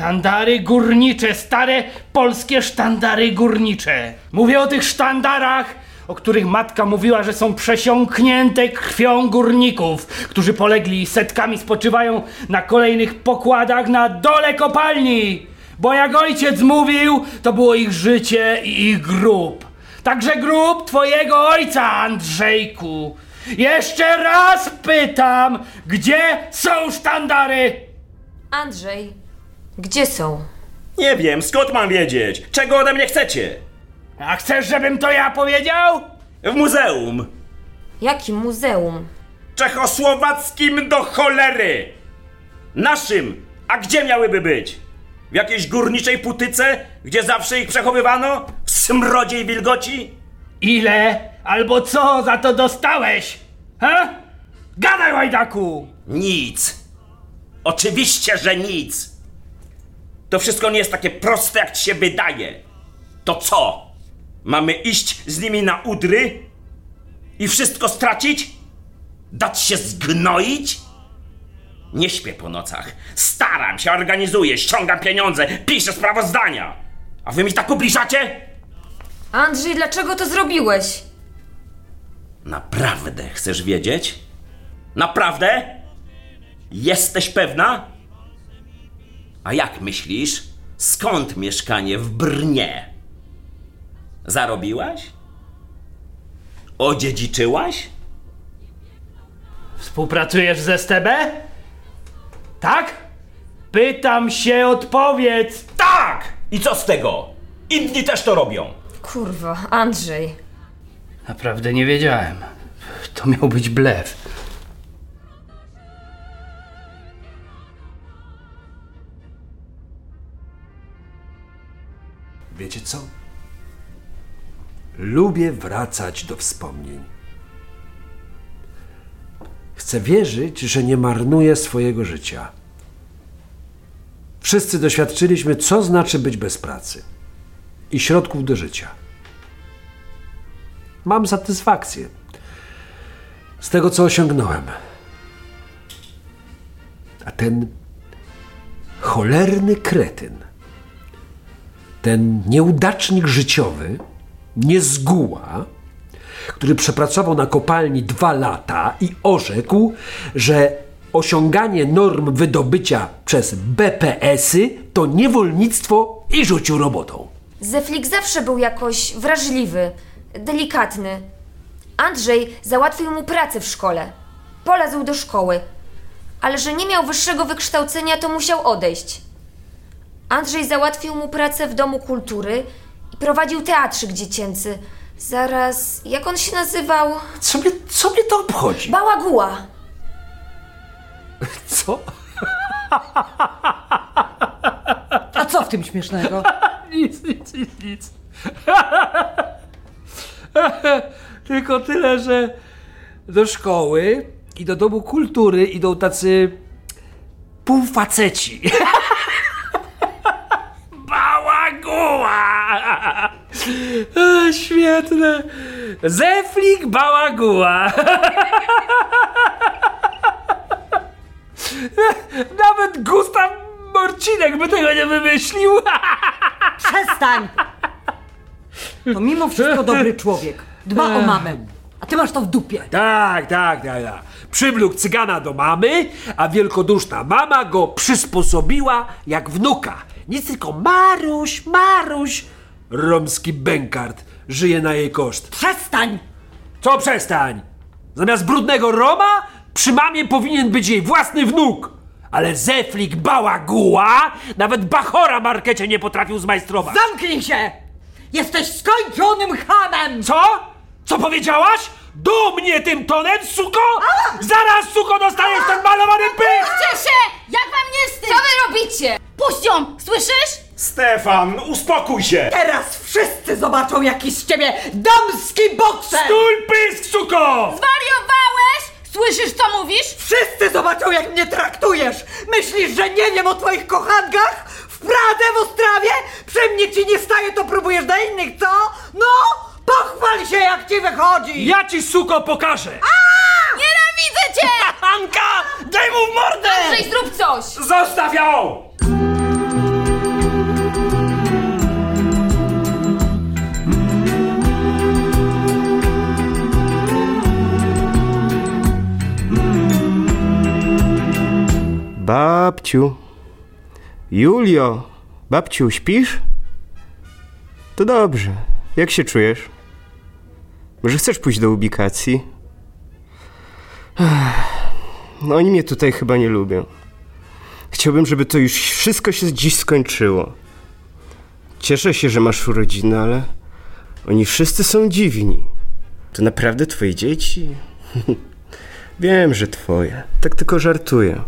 Sztandary górnicze, stare polskie sztandary górnicze. Mówię o tych sztandarach, o których matka mówiła, że są przesiąknięte krwią górników, którzy polegli setkami spoczywają na kolejnych pokładach na dole kopalni. Bo jak ojciec mówił, to było ich życie i ich grób. Także grób twojego ojca, Andrzejku. Jeszcze raz pytam, gdzie są sztandary? Andrzej, gdzie są? Nie wiem, skąd mam wiedzieć? Czego ode mnie chcecie? A chcesz, żebym to ja powiedział? W muzeum. Jakim muzeum? Czechosłowackim do cholery! Naszym! A gdzie miałyby być? W jakiejś górniczej putyce, gdzie zawsze ich przechowywano? W smrodzie i wilgoci? Ile albo co za to dostałeś? Ha? Gadaj, łajdaku! Nic. Oczywiście, że nic. To wszystko nie jest takie proste, jak ci się wydaje. To co? Mamy iść z nimi na udry? I wszystko stracić? Dać się zgnoić? Nie śpię po nocach. Staram się, organizuję, ściągam pieniądze, piszę sprawozdania. A wy mi tak ubliżacie? Andrzej, dlaczego to zrobiłeś? Naprawdę chcesz wiedzieć? Naprawdę? Jesteś pewna? A jak myślisz, skąd mieszkanie w Brnie? Zarobiłaś? Odziedziczyłaś? Współpracujesz z STB? Tak? Pytam się, odpowiedz! Tak! I co z tego? Inni też to robią. Kurwa, Andrzej. Naprawdę nie wiedziałem. To miał być blef. Wiecie co? Lubię wracać do wspomnień. Chcę wierzyć, że nie marnuję swojego życia. Wszyscy doświadczyliśmy, co znaczy być bez pracy i środków do życia. Mam satysfakcję z tego, co osiągnąłem. A ten cholerny kretyn, ten nieudacznik życiowy, niezguła, który przepracował na kopalni dwa lata i orzekł, że osiąganie norm wydobycia przez BPS-y to niewolnictwo i rzucił robotą. Zeflik zawsze był jakoś wrażliwy, delikatny. Andrzej załatwił mu pracę w szkole. Polazł do szkoły. Ale że nie miał wyższego wykształcenia, to musiał odejść. Andrzej załatwił mu pracę w Domu Kultury i prowadził teatrzyk dziecięcy. Zaraz, jak on się nazywał? Co mnie, co mnie to obchodzi? Bałaguła. Co? A co w tym śmiesznego? Nic, nic, nic, nic. Tylko tyle, że do szkoły i do domu kultury idą tacy półfaceci. Bałaguła! E, Świetne. Zeflik Bałaguła. Nawet Gustaw Morcinek by tego nie wymyślił. Przestań! To mimo wszystko dobry człowiek. Dba o mamę. A ty masz to w dupie. Tak, tak, tak, tak. Przywlókł cygana do mamy, a wielkoduszna mama go przysposobiła jak wnuka. Nic tylko Maruś, Maruś. Romski bękart żyje na jej koszt. Przestań! Co przestań? Zamiast brudnego Roma, przy mamie powinien być jej własny wnuk. Ale Zeflik Bałaguła nawet Bachora markecie nie potrafił zmajstrować. Zamknij się! Jesteś skończonym hamem! Co? Co powiedziałaś? Do mnie tym tonem, suko? Zaraz, suko, dostajesz ten malowany pych! Cieszę! Jak wam nie wstyd? Co wy robicie? Puść ją! Słyszysz? Stefan, uspokój się! Teraz wszyscy zobaczą, jaki z ciebie damski bokser! Stój pysk, suko! Zwariowałeś? Słyszysz, co mówisz? Wszyscy zobaczą, jak mnie traktujesz! Myślisz, że nie wiem o twoich kochankach? W Pradze, w Ostrawie? Przy mnie ci nie staje, to próbujesz na innych, co? No! Pochwal się, jak ci wychodzi! Ja ci, suko, pokażę! Nienawidzę cię! Anka! Daj mu w mordę! Andrzej, zrób coś! Zostaw ją! Babciu. Julio. Babciu, śpisz? To dobrze. Jak się czujesz? Może chcesz pójść do ubikacji? No oni mnie tutaj chyba nie lubią. Chciałbym, żeby to już wszystko się dziś skończyło. Cieszę się, że masz urodziny, ale oni wszyscy są dziwni. To naprawdę twoje dzieci? Wiem, że twoje. Tak tylko żartuję.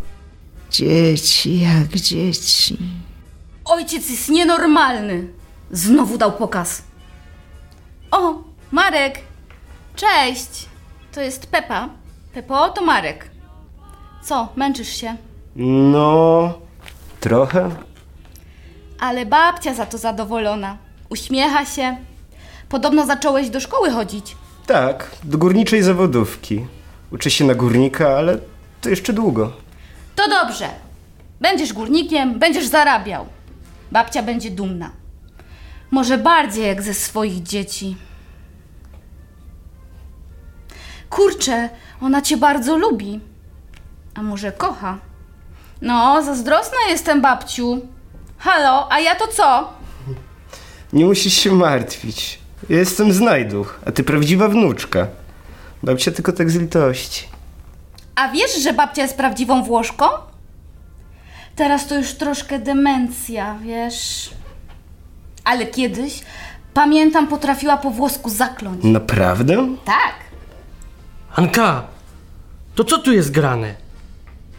Dzieci jak dzieci. Ojciec jest nienormalny. Znowu dał pokaz. O, Marek. Cześć. To jest Pepa. Pepo, to Marek. Co, męczysz się? No, trochę. Ale babcia za to zadowolona. Uśmiecha się. Podobno zacząłeś do szkoły chodzić. Tak, do górniczej zawodówki. Uczę się na górnika, ale to jeszcze długo. To dobrze. Będziesz górnikiem, będziesz zarabiał. Babcia będzie dumna. Może bardziej jak ze swoich dzieci. Kurczę, ona cię bardzo lubi. A może kocha? No, zazdrosna jestem, babciu. Halo, a ja to co? Nie musisz się martwić. Ja jestem znajduch, a ty prawdziwa wnuczka. Babcia tylko tak z litości. A wiesz, że babcia jest prawdziwą Włoszką? Teraz to już troszkę demencja, wiesz. Ale kiedyś, pamiętam, potrafiła po włosku zakląć. Naprawdę? Tak. Anka, to co tu jest grane?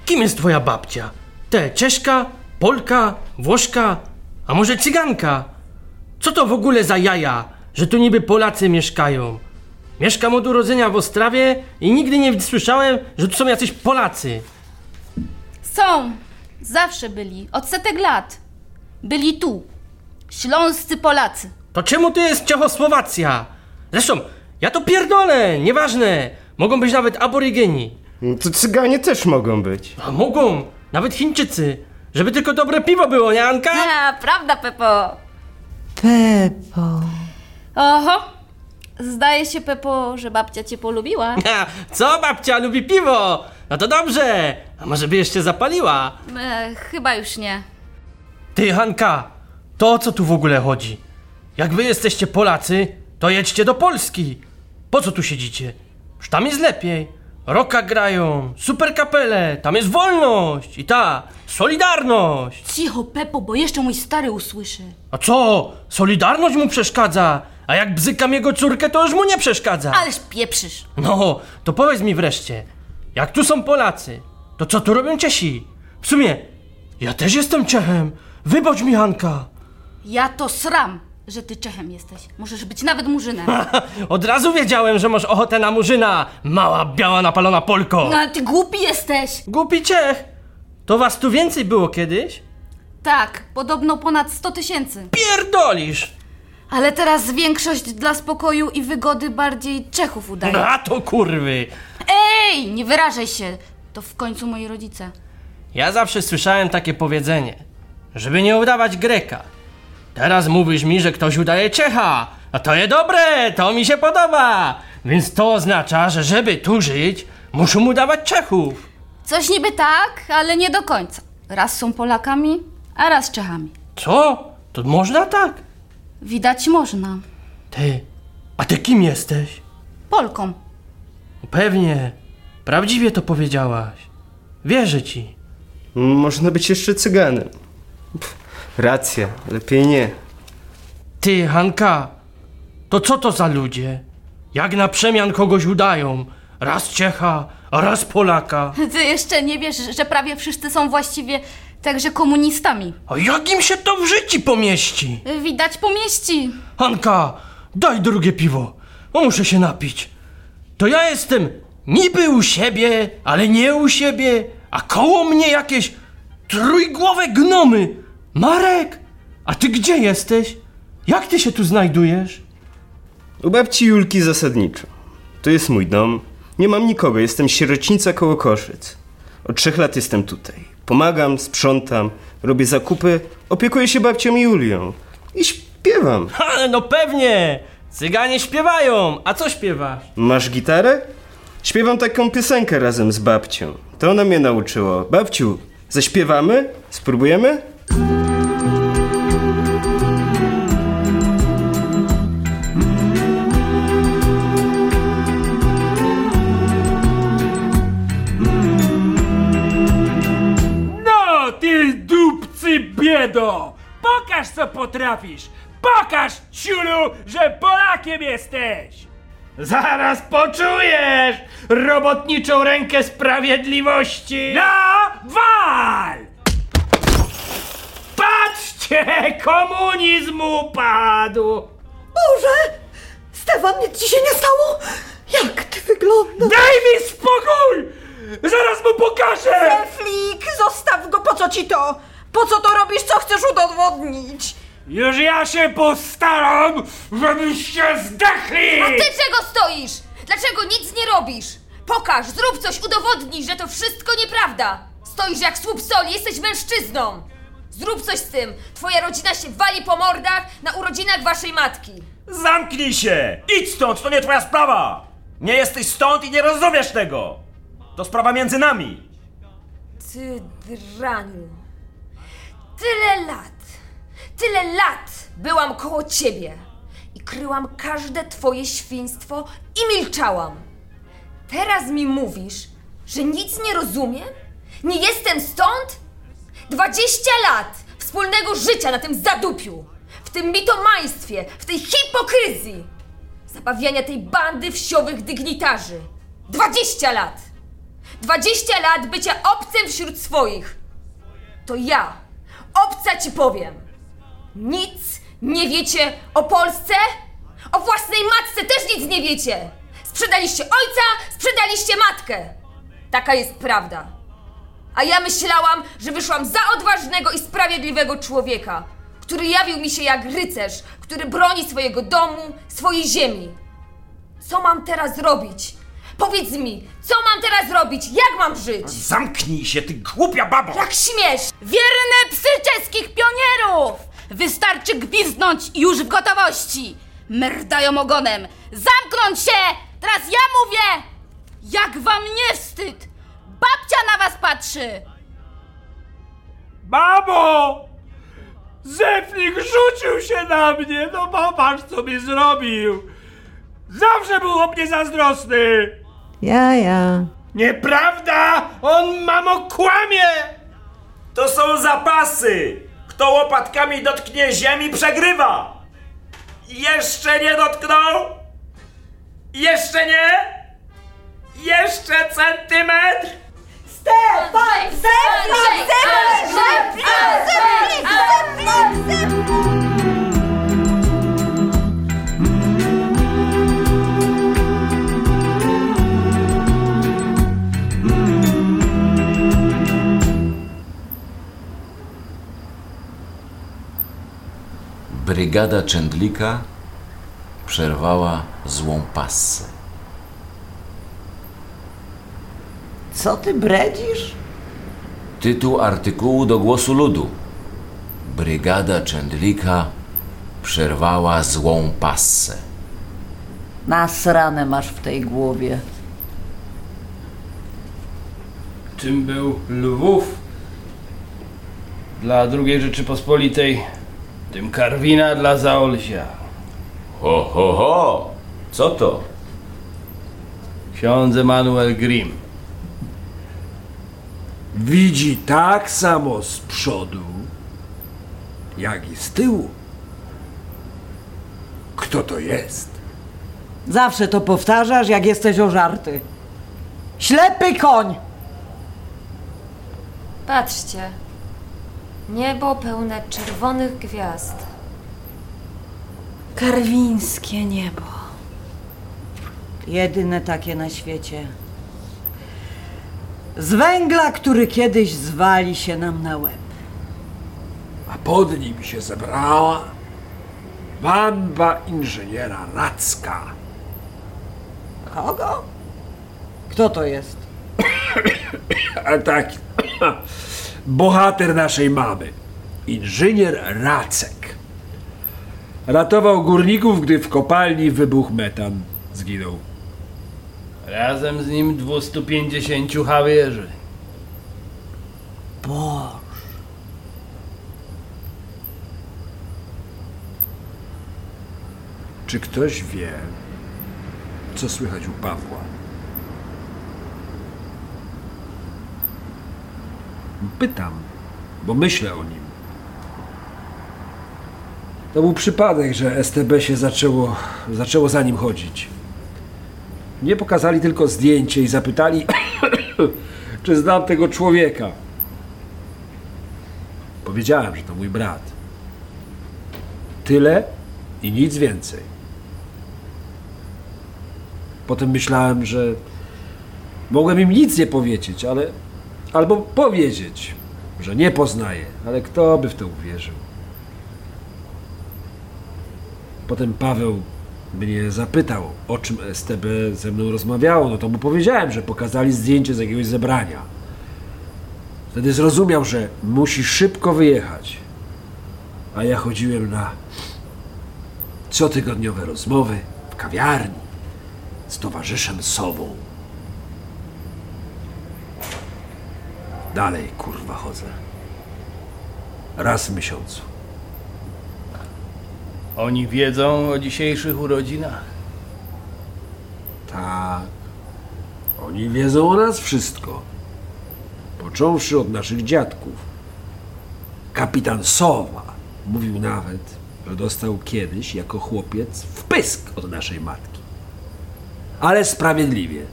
Kim jest twoja babcia? Te Czeszka, Polka, Włoszka, a może Cyganka? Co to w ogóle za jaja, że tu niby Polacy mieszkają? Mieszkam od urodzenia w Ostrawie i nigdy nie słyszałem, że tu są jacyś Polacy. Są. Zawsze byli. Od setek lat. Byli tu. Śląscy Polacy. To czemu tu jest Czechosłowacja? Zresztą, ja to pierdolę, nieważne. Mogą być nawet aborygeni. No To cyganie też mogą być. A mogą, nawet Chińczycy. Żeby tylko dobre piwo było, nie Anka? A, prawda, Pepo? Pepo. Oho. Zdaje się, Pepo, że babcia cię polubiła. Ha, Co babcia lubi piwo? No to dobrze. A może by jeszcze zapaliła? E, chyba już nie. Ty, Hanka, to o co tu w ogóle chodzi? Jak wy jesteście Polacy, to jedźcie do Polski. Po co tu siedzicie? Już tam jest lepiej. Roka grają, super kapele, tam jest wolność i ta, solidarność. Cicho, Pepo, bo jeszcze mój stary usłyszy. A co? Solidarność mu przeszkadza, a jak bzykam jego córkę, to już mu nie przeszkadza. Ależ pieprzysz. No, to powiedz mi wreszcie, jak tu są Polacy, to co tu robią Czesi? W sumie, ja też jestem Czechem. Wybacz mi, Hanka. Ja to sram, że ty Czechem jesteś. Możesz być nawet murzynem. Od razu wiedziałem, że masz ochotę na murzyna, mała, biała, napalona Polko. No, ale ty głupi jesteś. Głupi Czech. To was tu więcej było kiedyś? Tak, podobno ponad 100 tysięcy. Pierdolisz. Ale teraz większość dla spokoju i wygody bardziej Czechów udaje. A to kurwy. Ej, nie wyrażaj się. To w końcu moi rodzice. Ja zawsze słyszałem takie powiedzenie, żeby nie udawać Greka. Teraz mówisz mi, że ktoś udaje Czecha. A to jest dobre, to mi się podoba. Więc to oznacza, że żeby tu żyć, muszą udawać Czechów. Coś niby tak, ale nie do końca. Raz są Polakami, a raz Czechami. Co? To można tak? Widać można. Ty, a ty kim jesteś? Polką. Pewnie. Prawdziwie to powiedziałaś. Wierzę ci. Można być jeszcze cyganem. Pff, racja, lepiej nie. Ty, Hanka, to co to za ludzie? Jak na przemian kogoś udają? Raz Czecha, a raz Polaka. Ty jeszcze nie wiesz, że prawie wszyscy są właściwie także komunistami. A jak im się to w życiu pomieści? Widać pomieści. Hanka, daj drugie piwo. bo Muszę się napić. To ja jestem niby u siebie, ale nie u siebie, a koło mnie jakieś trójgłowe gnomy. Marek, a ty gdzie jesteś? Jak ty się tu znajdujesz? U babci Julki zasadniczo. To jest mój dom. Nie mam nikogo, jestem sierocińca koło Koszyc. Od trzech lat jestem tutaj. Pomagam, sprzątam, robię zakupy, opiekuję się babcią Julią. I śpiewam. Ha, no pewnie! Cyganie śpiewają, a co śpiewasz? Masz gitarę? Śpiewam taką piosenkę razem z babcią. To ona mnie nauczyła. Babciu, zaśpiewamy? Spróbujemy? Biedo! Pokaż, co potrafisz! Pokaż, ciulu, że Polakiem jesteś! Zaraz poczujesz robotniczą rękę sprawiedliwości. Na wal! Patrzcie, komunizm upadł. Boże! Stefan, nic ci się nie stało? Jak ty wyglądasz? Daj mi spokój! Zaraz mu pokażę! Flik, zostaw go, po co ci to? Po co to robisz, co chcesz udowodnić? Już ja się postaram, żebyście zdechli! A ty czego stoisz? Dlaczego nic nie robisz? Pokaż, zrób coś, udowodnij, że to wszystko nieprawda. Stoisz jak słup soli, jesteś mężczyzną. Zrób coś z tym. Twoja rodzina się wali po mordach na urodzinach waszej matki. Zamknij się! Idź stąd, to nie twoja sprawa! Nie jesteś stąd i nie rozumiesz tego! To sprawa między nami! Ty draniu. Tyle lat, tyle lat byłam koło ciebie i kryłam każde twoje świństwo i milczałam. Teraz mi mówisz, że nic nie rozumiem? Nie jestem stąd? 20 lat wspólnego życia na tym zadupiu, w tym mitomaństwie, w tej hipokryzji, zabawiania tej bandy wsiowych dygnitarzy. 20 lat! 20 lat bycia obcym wśród swoich. To ja, obca ci powiem. Nic nie wiecie o Polsce? O własnej matce też nic nie wiecie! Sprzedaliście ojca, sprzedaliście matkę! Taka jest prawda. A ja myślałam, że wyszłam za odważnego i sprawiedliwego człowieka, który jawił mi się jak rycerz, który broni swojego domu, swojej ziemi. Co mam teraz robić? Powiedz mi, co mam teraz robić? Jak mam żyć? Zamknij się, ty głupia babo! Jak śmiesz? Wierne psy czeskich pionierów! Wystarczy gwizdnąć i już w gotowości! Merdają ogonem! Zamknąć się! Teraz ja mówię! Jak wam nie wstyd! Babcia na was patrzy! Mamo! Zepnik rzucił się na mnie! No popatrz, co mi zrobił! Zawsze był o mnie zazdrosny! Ja, ja. Nieprawda! On, mamo, kłamie! To są zapasy! Kto łopatkami dotknie ziemi, przegrywa! Jeszcze nie dotknął? Jeszcze nie? Jeszcze centymetr? Stefan! Zepnij! Zepnij! Zepnij! Zepnij! Brygada Czędlika przerwała złą passę. Co ty bredzisz? Tytuł artykułu do głosu ludu. Brygada Czędlika przerwała złą passę. Nasrane masz w tej głowie. Czym był Lwów? Dla II Rzeczypospolitej, tym Karwina dla Zaolsia. Ho, ho, ho! Co to? Ksiądz Emanuel Grimm. Widzi tak samo z przodu, jak i z tyłu. Kto to jest? Zawsze to powtarzasz, jak jesteś ożarty. Ślepy koń! Patrzcie. Niebo pełne czerwonych gwiazd. Karwińskie niebo. Jedyne takie na świecie. Z węgla, który kiedyś zwali się nam na łeb. A pod nim się zebrała banda inżyniera Racka. Kogo? Kto to jest? A tak, bohater naszej mamy, inżynier Racek. Ratował górników, gdy w kopalni wybuchł metan. Zginął. Razem z nim 250 hawierzy. Boż. Czy ktoś wie, co słychać u Pawła? Pytam, bo myślę o nim. To był przypadek, że STB się zaczęło, zaczęło za nim chodzić. Nie pokazali tylko zdjęcie i zapytali, czy znam tego człowieka. Powiedziałem, że to mój brat. Tyle i nic więcej. Potem myślałem, że mogłem im nic nie powiedzieć, ale albo powiedzieć, że nie poznaję, ale kto by w to uwierzył? Potem Paweł mnie zapytał, o czym STB ze mną rozmawiało. No to mu powiedziałem, że pokazali zdjęcie z jakiegoś zebrania. Wtedy zrozumiał, że musi szybko wyjechać. A ja chodziłem na cotygodniowe rozmowy w kawiarni z towarzyszem Sową. Dalej, kurwa, chodzę. Raz w miesiącu. Oni wiedzą o dzisiejszych urodzinach. Tak. Oni wiedzą o nas wszystko. Począwszy od naszych dziadków. Kapitan Sowa mówił nawet, że dostał kiedyś jako chłopiec wpysk od naszej matki. Ale sprawiedliwie.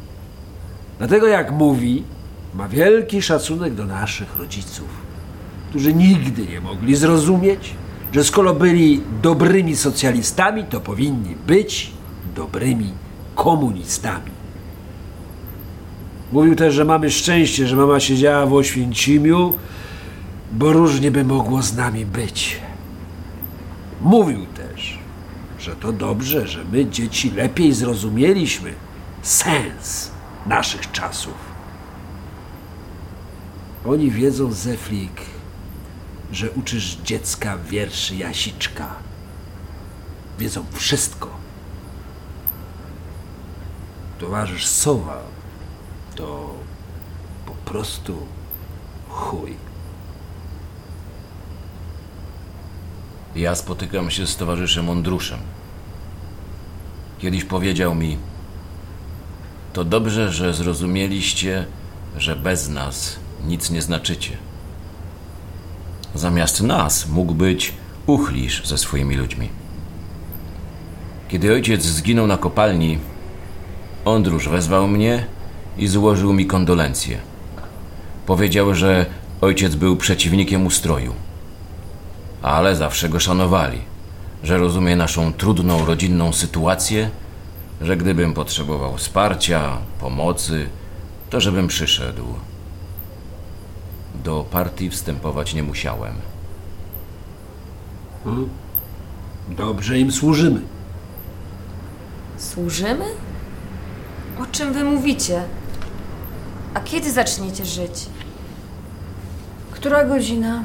Dlatego jak mówi, ma wielki szacunek do naszych rodziców, którzy nigdy nie mogli zrozumieć, że skoro byli dobrymi socjalistami, to powinni być dobrymi komunistami. Mówił też, że mamy szczęście, że mama siedziała w Oświęcimiu, bo różnie by mogło z nami być. Mówił też, że to dobrze, że my, dzieci, lepiej zrozumieliśmy sens naszych czasów. Oni wiedzą, Zeflik, że uczysz dziecka wierszy Jasiczka. Wiedzą wszystko. Towarzysz Sowa to po prostu chuj. Ja spotykam się z towarzyszem Ondruszem. Kiedyś powiedział mi: To dobrze, że zrozumieliście, że bez nas nic nie znaczycie. Zamiast nas mógł być uchlisz ze swoimi ludźmi. Kiedy ojciec zginął na kopalni, Ondrusz wezwał mnie i złożył mi kondolencje. Powiedział, że ojciec był przeciwnikiem ustroju, ale zawsze go szanowali, że rozumie naszą trudną rodzinną sytuację, że gdybym potrzebował wsparcia, pomocy, to żebym przyszedł. Do partii wstępować nie musiałem. Hmm? Dobrze im służymy. Służymy? O czym wy mówicie? A kiedy zaczniecie żyć? Która godzina?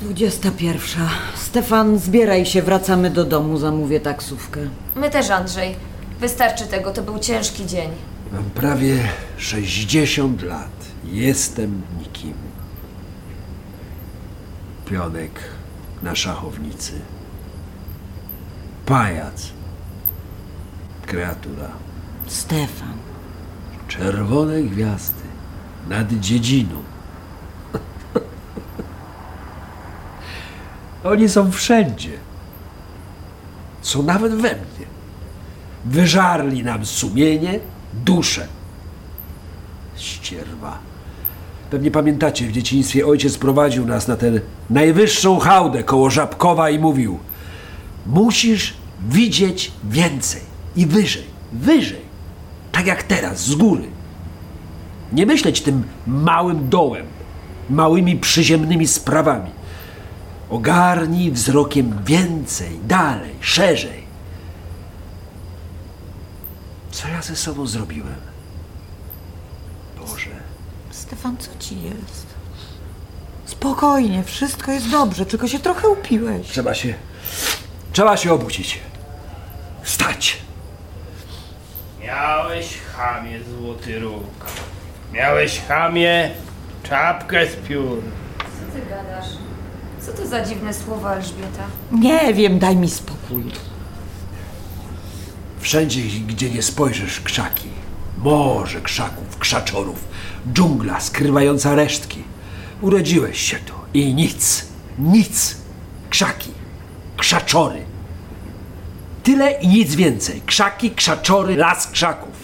21. Stefan, zbieraj się, wracamy do domu, zamówię taksówkę. My też, Andrzej. Wystarczy tego, to był ciężki dzień. Mam prawie 60 lat. Jestem nikim. Pionek na szachownicy. Pajac. Kreatura. Stefan. Czerwone gwiazdy nad dziedziną. Oni są wszędzie. Są nawet we mnie. Wyżarli nam sumienie, duszę. Ścierwa. Pewnie pamiętacie, w dzieciństwie ojciec prowadził nas na tę najwyższą hałdę koło Żabkowa i mówił Musisz widzieć więcej i wyżej, wyżej. Tak jak teraz, z góry. Nie myśleć tym małym dołem, małymi przyziemnymi sprawami. Ogarnij wzrokiem więcej, dalej, szerzej. Co ja ze sobą zrobiłem? Boże. Stefan, co ci jest? Spokojnie, wszystko jest dobrze, tylko się trochę upiłeś. Trzeba się. Trzeba się obudzić. Wstać! Miałeś chamie złoty róg. Miałeś chamie czapkę z piór. Co ty gadasz? Co to za dziwne słowa, Elżbieta? Nie wiem, daj mi spokój. Wszędzie, gdzie nie spojrzysz, krzaki. Morze krzaków, krzaczorów, dżungla skrywająca resztki. Urodziłeś się tu i nic, nic. Krzaki, krzaczory. Tyle i nic więcej. Krzaki, krzaczory, las krzaków.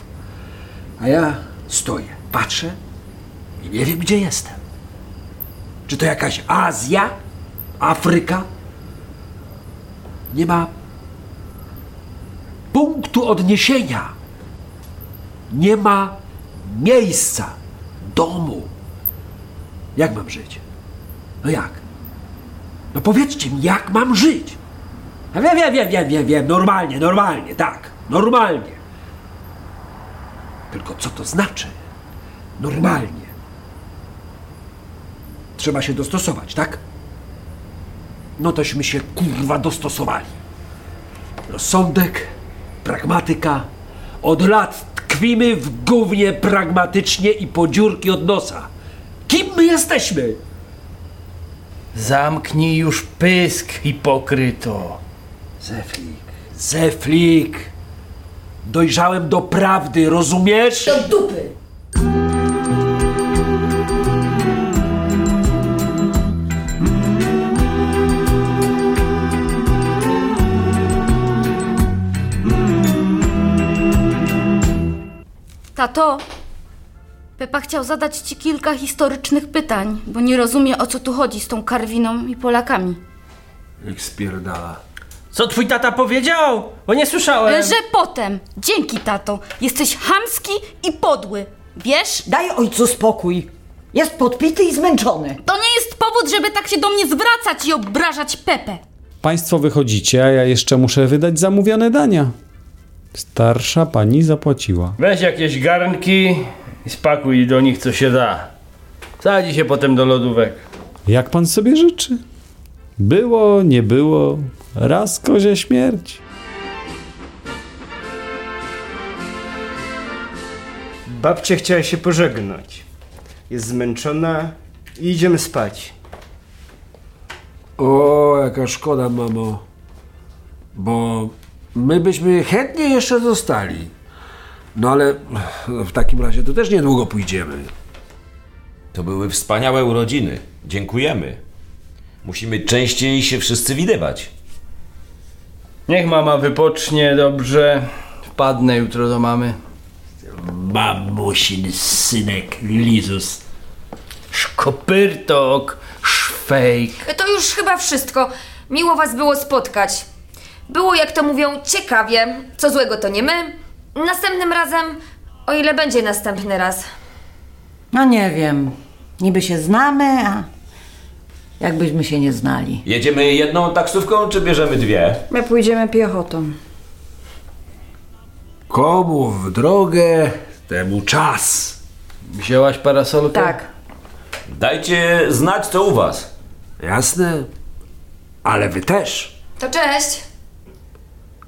A ja stoję, patrzę i nie wiem, gdzie jestem. Czy to jakaś Azja? Afryka? Nie ma punktu odniesienia. Nie ma miejsca, domu. Jak mam żyć? No jak? No powiedzcie mi, jak mam żyć? Wiem, wiem, wiem, wiem, wiem, wiem, normalnie, normalnie, tak, normalnie. Tylko co to znaczy? Normalnie. Trzeba się dostosować, tak? No tośmy się kurwa dostosowali. Rozsądek, pragmatyka. Od lat tkwimy w gównie pragmatycznie i po dziurki od nosa. Kim my jesteśmy? Zamknij już pysk, hipokryto. Zeflik, Zeflik. Dojrzałem do prawdy, rozumiesz? Do dupy! Tato, Pepa chciał zadać ci kilka historycznych pytań, bo nie rozumie o co tu chodzi z tą Karwiną i Polakami. Jak spierdala. Co twój tata powiedział? Bo nie słyszałem. Że potem, dzięki tato, jesteś chamski i podły. Wiesz? Daj ojcu spokój. Jest podpity i zmęczony. To nie jest powód, żeby tak się do mnie zwracać i obrażać Pepę. Państwo wychodzicie, a ja jeszcze muszę wydać zamówione dania. Starsza pani zapłaciła. Weź jakieś garnki i spakuj do nich co się da. Sadzi się potem do lodówek. Jak pan sobie życzy? Było, nie było, raz kozie śmierć. Babcia chciała się pożegnać. Jest zmęczona i idziemy spać. O, jaka szkoda, mamo. Bo my byśmy chętnie jeszcze zostali. No ale w takim razie to też niedługo pójdziemy. To były wspaniałe urodziny. Dziękujemy. Musimy częściej się wszyscy widywać. Niech mama wypocznie dobrze. Wpadnę jutro do mamy. Mamusin synek Lizus. Szkopyrtok, szwejk. To już chyba wszystko. Miło was było spotkać. Było, jak to mówią, ciekawie. Co złego to nie my. Następnym razem, o ile będzie następny raz. No nie wiem. Niby się znamy, a jakbyśmy się nie znali. Jedziemy jedną taksówką, czy bierzemy dwie? My pójdziemy piechotą. Komu w drogę, temu czas. Wzięłaś parasolkę? Tak. Dajcie znać, co u was. Jasne? Ale wy też. To cześć.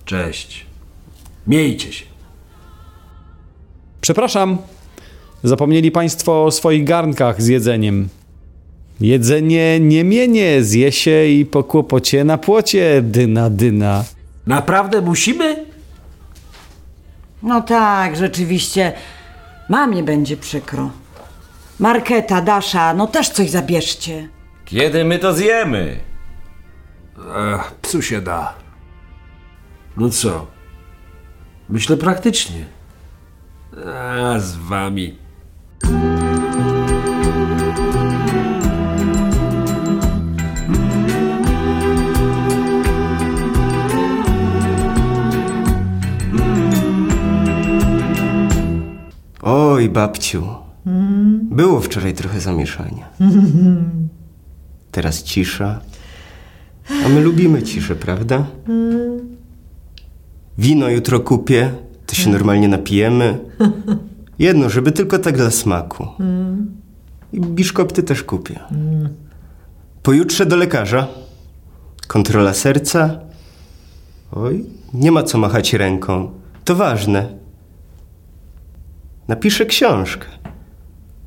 Cześć. Miejcie się. Przepraszam, zapomnieli państwo o swoich garnkach z jedzeniem. Jedzenie nie mienie, zje się i po kłopocie na płocie, dyna, dyna. Naprawdę musimy? No tak, rzeczywiście. Mamie będzie przykro. Marketa, Dasza, no też coś zabierzcie. Kiedy my to zjemy? Ech, psu się da. No co? Myślę praktycznie. A z wami. Oj, babciu. Było wczoraj trochę zamieszania. Teraz cisza. A my lubimy ciszę, prawda? Wino jutro kupię, to się normalnie napijemy. Jedno, żeby tylko tak dla smaku. I biszkopty też kupię. Pojutrze do lekarza. Kontrola serca. Oj, nie ma co machać ręką. To ważne. Napiszę książkę.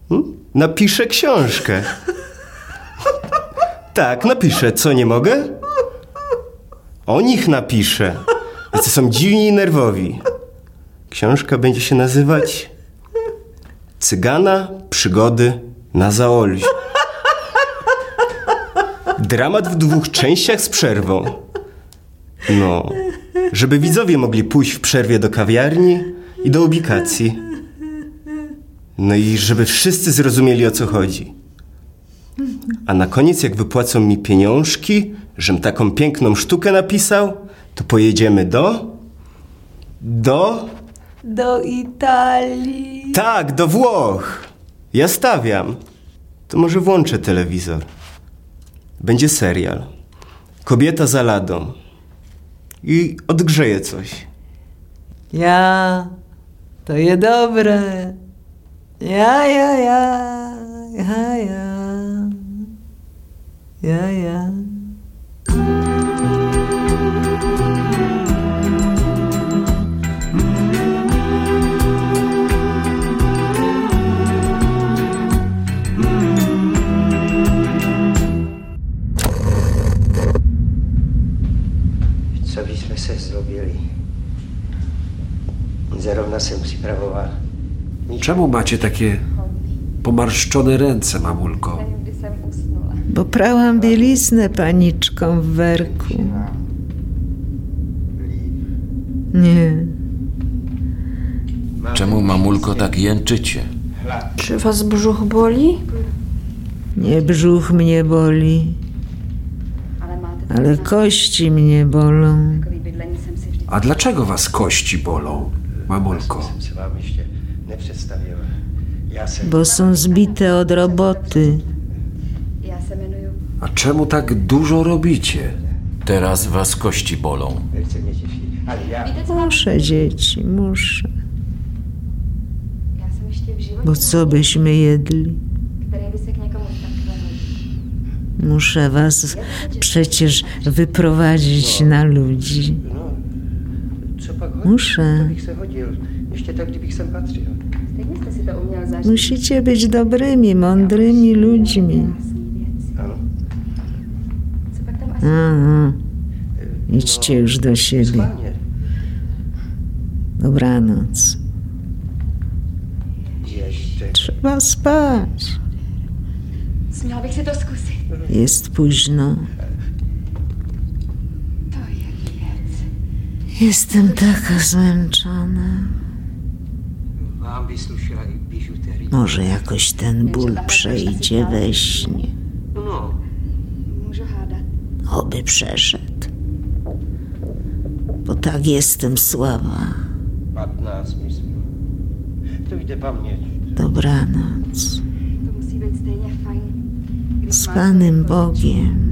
Hmm? Napiszę książkę. Tak, napiszę. Co, nie mogę? O nich napiszę. Jacy są dziwni i nerwowi. Książka będzie się nazywać Cygana przygody na Zaolzi. Dramat w dwóch częściach z przerwą. No, żeby widzowie mogli pójść w przerwie do kawiarni i do ubikacji. No i żeby wszyscy zrozumieli o co chodzi. A na koniec, jak wypłacą mi pieniążki, żem taką piękną sztukę napisał, to pojedziemy do. Do. Do Italii. Tak, do Włoch. Ja stawiam. To może włączę telewizor. Będzie serial. Kobieta za ladą. I odgrzeje coś. Ja, to je dobre. Ja, ja, ja, ja, ja. Ja, ja. Se zrobili? Zarówno jsem připravoval. Czemu macie takie pomarszczone ręce, mamulko? Bo prałam bieliznę paniczką w werku. Nie. Czemu, mamulko, tak jęczycie? Czy was brzuch boli? Nie brzuch mnie boli, ale kości mnie bolą. A dlaczego was kości bolą, mamulko? Bo są zbite od roboty. A czemu tak dużo robicie? Teraz was kości bolą. Muszę, dzieci, muszę. Bo co byśmy jedli? Muszę was przecież wyprowadzić na ludzi. Patřil. Musicie być dobrymi, mądrymi ludźmi. Aha. Idźcie już do siebie. Dobranoc. Trzeba spać. Jest późno. Jestem taka zmęczona. Może jakoś ten ból przejdzie we śnie. No, Oby przeszedł. Bo tak jestem słaba. 15 myslím. To jde paměť. Dobranoc. Z Panem Bogiem.